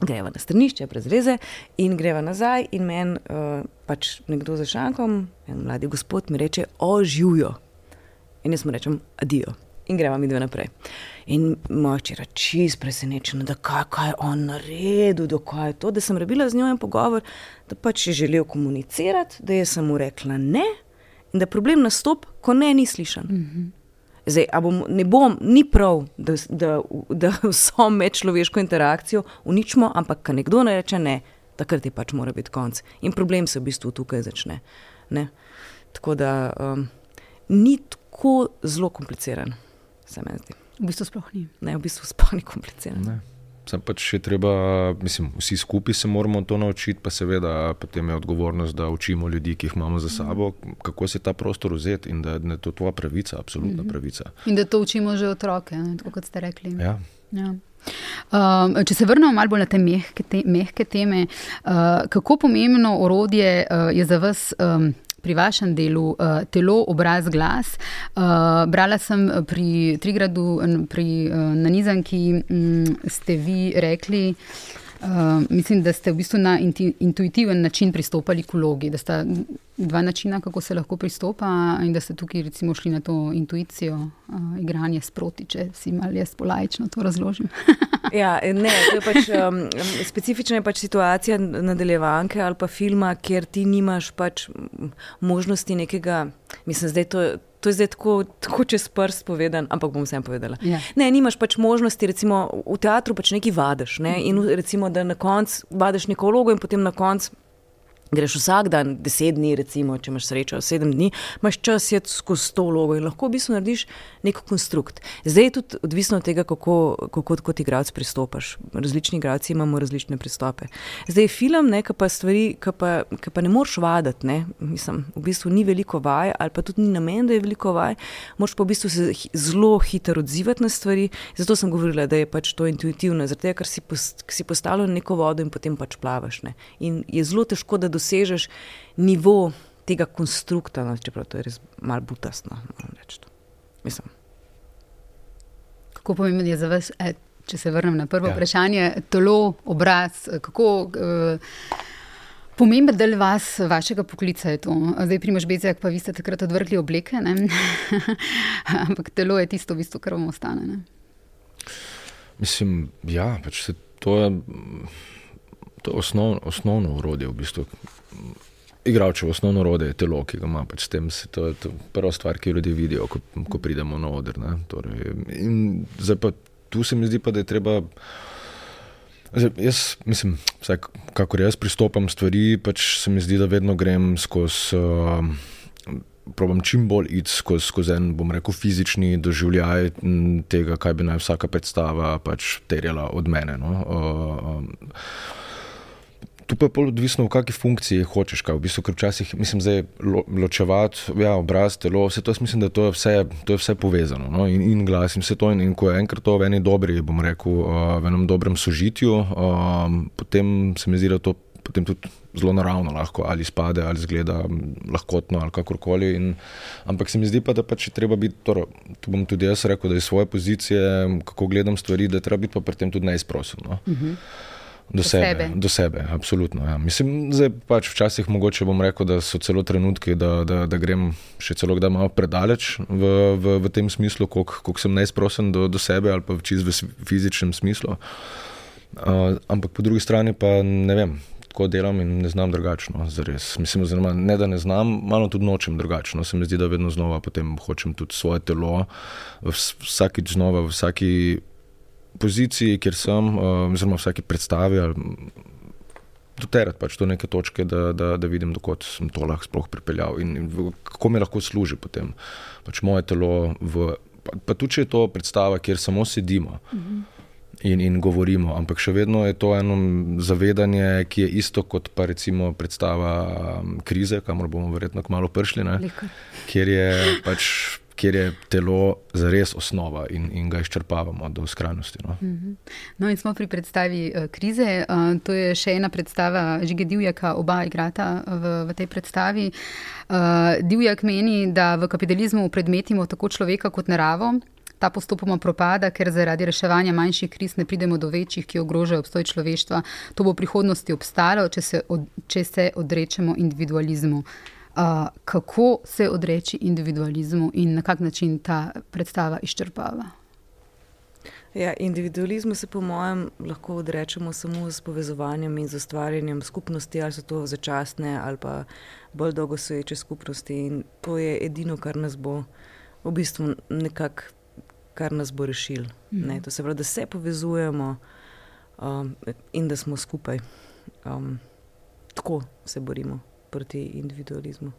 greva na strnišče, brez veze, in greva nazaj, in meni uh, pač nekdo za šankom, en mladi gospod, mi reče: Oživijo. In jaz mu rečem: Adijo. In greva mi dve naprej. In moče je čist presenečen, da kaj, kaj je on naredil, da, je to, da sem rabila z njo en pogovor, da pač je želel komunicirati, da je mu rekla ne, in da problem nastopi, ko ne ni slišan. Mm -hmm. Zdaj, bom, ne bom, ni prav, da, da, da vso medčloveško interakcijo uničimo, ampak ko nekdo ne reče ne, takrat je pač mora biti konc. In problem se v bistvu tukaj začne. Ne? Tako da um, ni tako zelo kompliciran, se mi zdi. V bistvu sploh ni. Ne, v bistvu sploh ni kompliciran. Ne. Sem pač še treba, mislim, vsi skupaj se moramo to naučiti, pa seveda potem je odgovornost, da učimo ljudi, ki jih imamo za sabo, kako se ta prostor vzeti in da je to tvoja pravica, absolutna mhm. pravica. In da to učimo že otroke, kot ste rekli. Ja. Ja. Um, če se vrnemo malo bolj na te mehke, te, mehke teme, uh, kako pomembno orodje uh, je za vas um, pri vašem delu uh, telo, obraz, glas. Uh, brala sem pri Trigradu, pri uh, nanizanki, um, ste vi rekli. Uh, mislim, da ste v bistvu na inti, intuitiven način pristopali k vlogi, da sta dva načina, kako se lahko pristopa, in da ste tukaj recimo šli na to intuicijo, uh, igranje sproti, če si malo jaz polajčno to razložim. Ja, ne, je pač, um, specifična je pač situacija nadaljevanke ali pa filma, kjer ti nimaš pač možnosti nekega. Mislim, zdaj to, to je zdaj tako, tako čez prst povedan, ampak bom vsem povedala. Ja. Ne, nimaš pač možnosti, recimo v teatru pač nekaj vadiš ne, in recimo, da na koncu vadiš neko vlogo in potem na koncu greš vsak dan, deset dni, recimo, če imaš srečo, sedem dni, imaš čas jeti skozi to vlogo in lahko v bistvu narediš nek konstrukt. Zdaj je tudi odvisno od tega, kako, kako kot igralec pristopiš. Različni igralci imamo različne pristope. Zdaj je film, nekaj pa stvari, ki pa, pa ne moreš vaditi, ne? mislim, v bistvu ni veliko vaj, ali pa tudi ni namen, da je veliko vaj, moš pa v bistvu se zelo hitro odzivati na stvari. Zato sem govorila, da je pač to intuitivno, zato ker si, post, si postavljen neko vodo in potem pač plavaš. Ne? In je zelo težko, da dosežeš nivo tega konstrukta, no, čeprav to je res malo butastno. Kako pomembno je za vas, e, če se vrnem na prvo ja. vprašanje, telo, obraz, kako. Uh, Pomemben del vas, vašega poklica je to. Zdaj, primož Bezjak, pa vi ste takrat odvrgli obleke, ampak telo je tisto, v bistvu, kar vam ostane. Ne? Mislim, ja, pač se, to je. To je osnov, osnovno urodje, v bistvu. Igravčevo osnovno urodje je telo, ki ga ima. Pač tem, to je to prva stvar, ki jo ljudje vidijo, ko, ko pridemo na oder. Torej, zdaj pa tu se mi zdi, pa, da je treba. Zdaj, jaz mislim, kako jaz pristopam stvari, pač se mi zdi, da vedno grem skozi. Uh, Probam čim bolj iti skozi, skozi en, bom rekel, fizični doživljaj tega, kaj bi naj vsaka predstava pač terjala od mene. No. Uh, um, Tu pa je pol odvisno, v kakšni funkciji hočeš. Kaj. V bistvu, ker včasih mislim, da je lo, ločevati ja, obraz, telo, vse to, mislim, da to je vse, to je vse povezano. No? In, in glas in vse to. In, in ko je enkrat to v eni dobri, bom rekel, uh, v enem dobrem sožitju, um, potem se mi zdi, da to potem tudi zelo naravno lahko ali spade ali zgleda lahkotno ali kakorkoli. In, ampak se mi zdi pa, da pač treba biti, torej, tu bom tudi jaz rekel, da iz svoje pozicije, kako gledam stvari, da treba biti pa pri tem tudi neizprosen. No? Uh -huh. Do sebe, sebe. do sebe, absolutno. Ja. Mislim, da pač včasih mogoče bom rekel, da so celo trenutki, da, da, da grem še celo kdaj malo predaleč v, v, v tem smislu, koliko sem neizprosen do, do sebe ali pa v čist fizičnem smislu. Uh, ampak po drugi strani pa ne vem, tako delam in ne znam drugačno. Mislim, oziroma, ne da ne znam, malo tudi nočem drugačno. Se mi zdi, da vedno znova hočem tudi svoje telo, vsakič znova, v vsaki poziciji, kjer sem, uh, oziroma vsaki predstavi. Doterati pač do neke točke, da, da, da vidim, dokot sem to lahko sploh pripeljal in, in kako mi lahko služi potem pač moje telo. V, pa, pa tudi, če je to predstava, kjer samo sedimo. Uh -huh in, in govorimo. Ampak še vedno je to eno zavedanje, ki je isto kot pa recimo predstava um, krize, kamor bomo verjetno kmalo prišli, kjer je, pač, kjer je telo zares osnova in, in ga izčrpavamo do skrajnosti. No. Mhm. no, in smo pri predstavi uh, krize. Uh, to je še ena predstava Žige Divjaka, oba igrata v, v tej predstavi. Uh, Divjak meni, da v kapitalizmu predmetimo tako človeka kot naravo ta postopoma propada, ker zaradi reševanja manjših kriz ne pridemo do večjih, ki ogrožajo obstoj človeštva. To bo v prihodnosti obstalo, če se, od, če se odrečemo individualizmu. Uh, kako se odreči individualizmu in na kak način ta predstava izčrpava? Ja, individualizmu se, po mojem, lahko odrečemo samo s povezovanjem in z ustvarjanjem skupnosti, ali so to začasne ali pa bolj dolgoseče skupnosti. In to je edino, kar nas bo v bistvu nekako kar nas bo rešil. Mm. To se pravi, da se povezujemo um, in da smo skupaj. Um, tako se borimo proti individualizmu.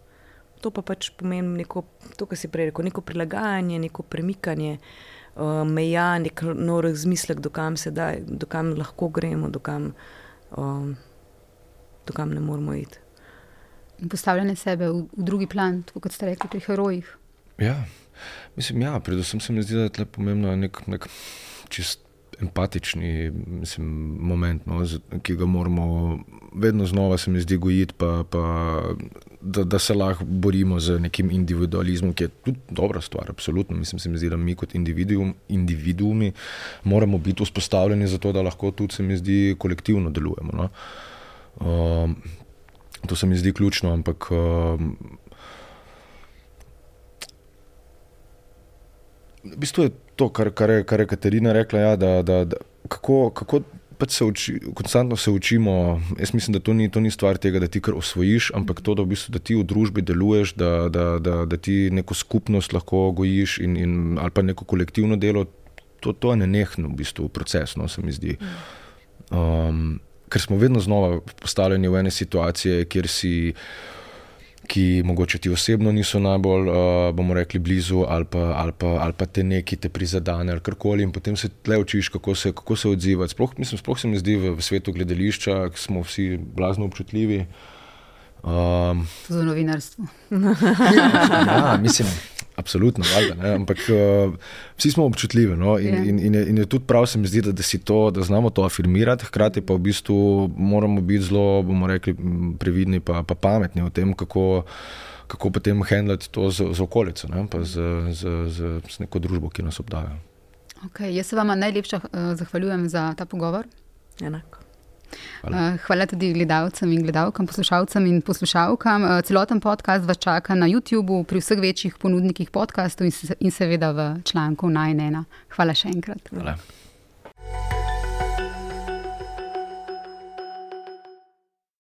To pa pač pomeni neko, to, kar si prej rekel, neko prilagajanje, neko premikanje uh, meja, nek nov razmislek, dokam se da, dokam lahko gremo, dokam, um, dokam ne moramo iti. Postavljanje sebe v, v drugi plan, kot ste rekli, pri herojih. Ja, Mislim, ja, predvsem se mi zdi, da je to pomembno nek, nek čist empatični mislim, moment, no, ki ga moramo vedno znova, se mi zdi, gojiti, pa, pa, da, da se lahko borimo z nekim individualizmom, ki je tudi dobra stvar. Absolutno. Mislim, se mi zdi, da mi kot individuum, individuumi moramo biti vzpostavljeni za to, da lahko tudi, se mi zdi, kolektivno delujemo. No. Um, to se mi zdi ključno, ampak. Um, v bistvu je to, kar, kar, je, kar je Katarina rekla, ja, da, da, da kako, kako pač se uči, konstantno se učimo. Jaz mislim, da to ni, to ni stvar tega, da ti kar osvojiš, ampak to, da, v bistvu, da ti v družbi deluješ, da, da, da, da ti neko skupnost lahko gojiš in, in, ali pa neko kolektivno delo. To, to je nenehno v bistvu proces, no, se mi zdi. Um, ker smo vedno znova postavljeni v ene situacije, kjer si ki mogoče ti osebno niso najbolj, uh, bomo rekli, blizu, ali pa, ali, pa, ali pa te neki te prizadene, ali karkoli, in potem se tle učiš, kako se, kako se odzivati. Sploh, mislim, sploh se mi zdi v, v svetu gledališča, smo vsi blazno občutljivi. Um, Za novinarstvo. ja, mislim. Absolutno, valjda, ampak uh, vsi smo občutljivi. No? In, yeah. Ja. in, in, in je tudi prav, se mi zdi, da, da, to, da znamo to afirmirati, hkrati pa v bistvu moramo biti zelo, bomo rekli, previdni in pa pametni v tem, kako, kako potem handlati to z, z okolico, ne? pa z, z, z, z neko družbo, ki nas obdaja. Okay, jaz se vam najlepša uh, zahvaljujem za ta pogovor. Enako. Hvala. Eh, hvala tudi gledalcem in gledalkam, poslušalcem in poslušalkam. Eh, celoten podcast vas čaka na YouTubu, pri vseh večjih ponudnikih podcastov in seveda v članku Najnena. Hvala še enkrat. Hvala.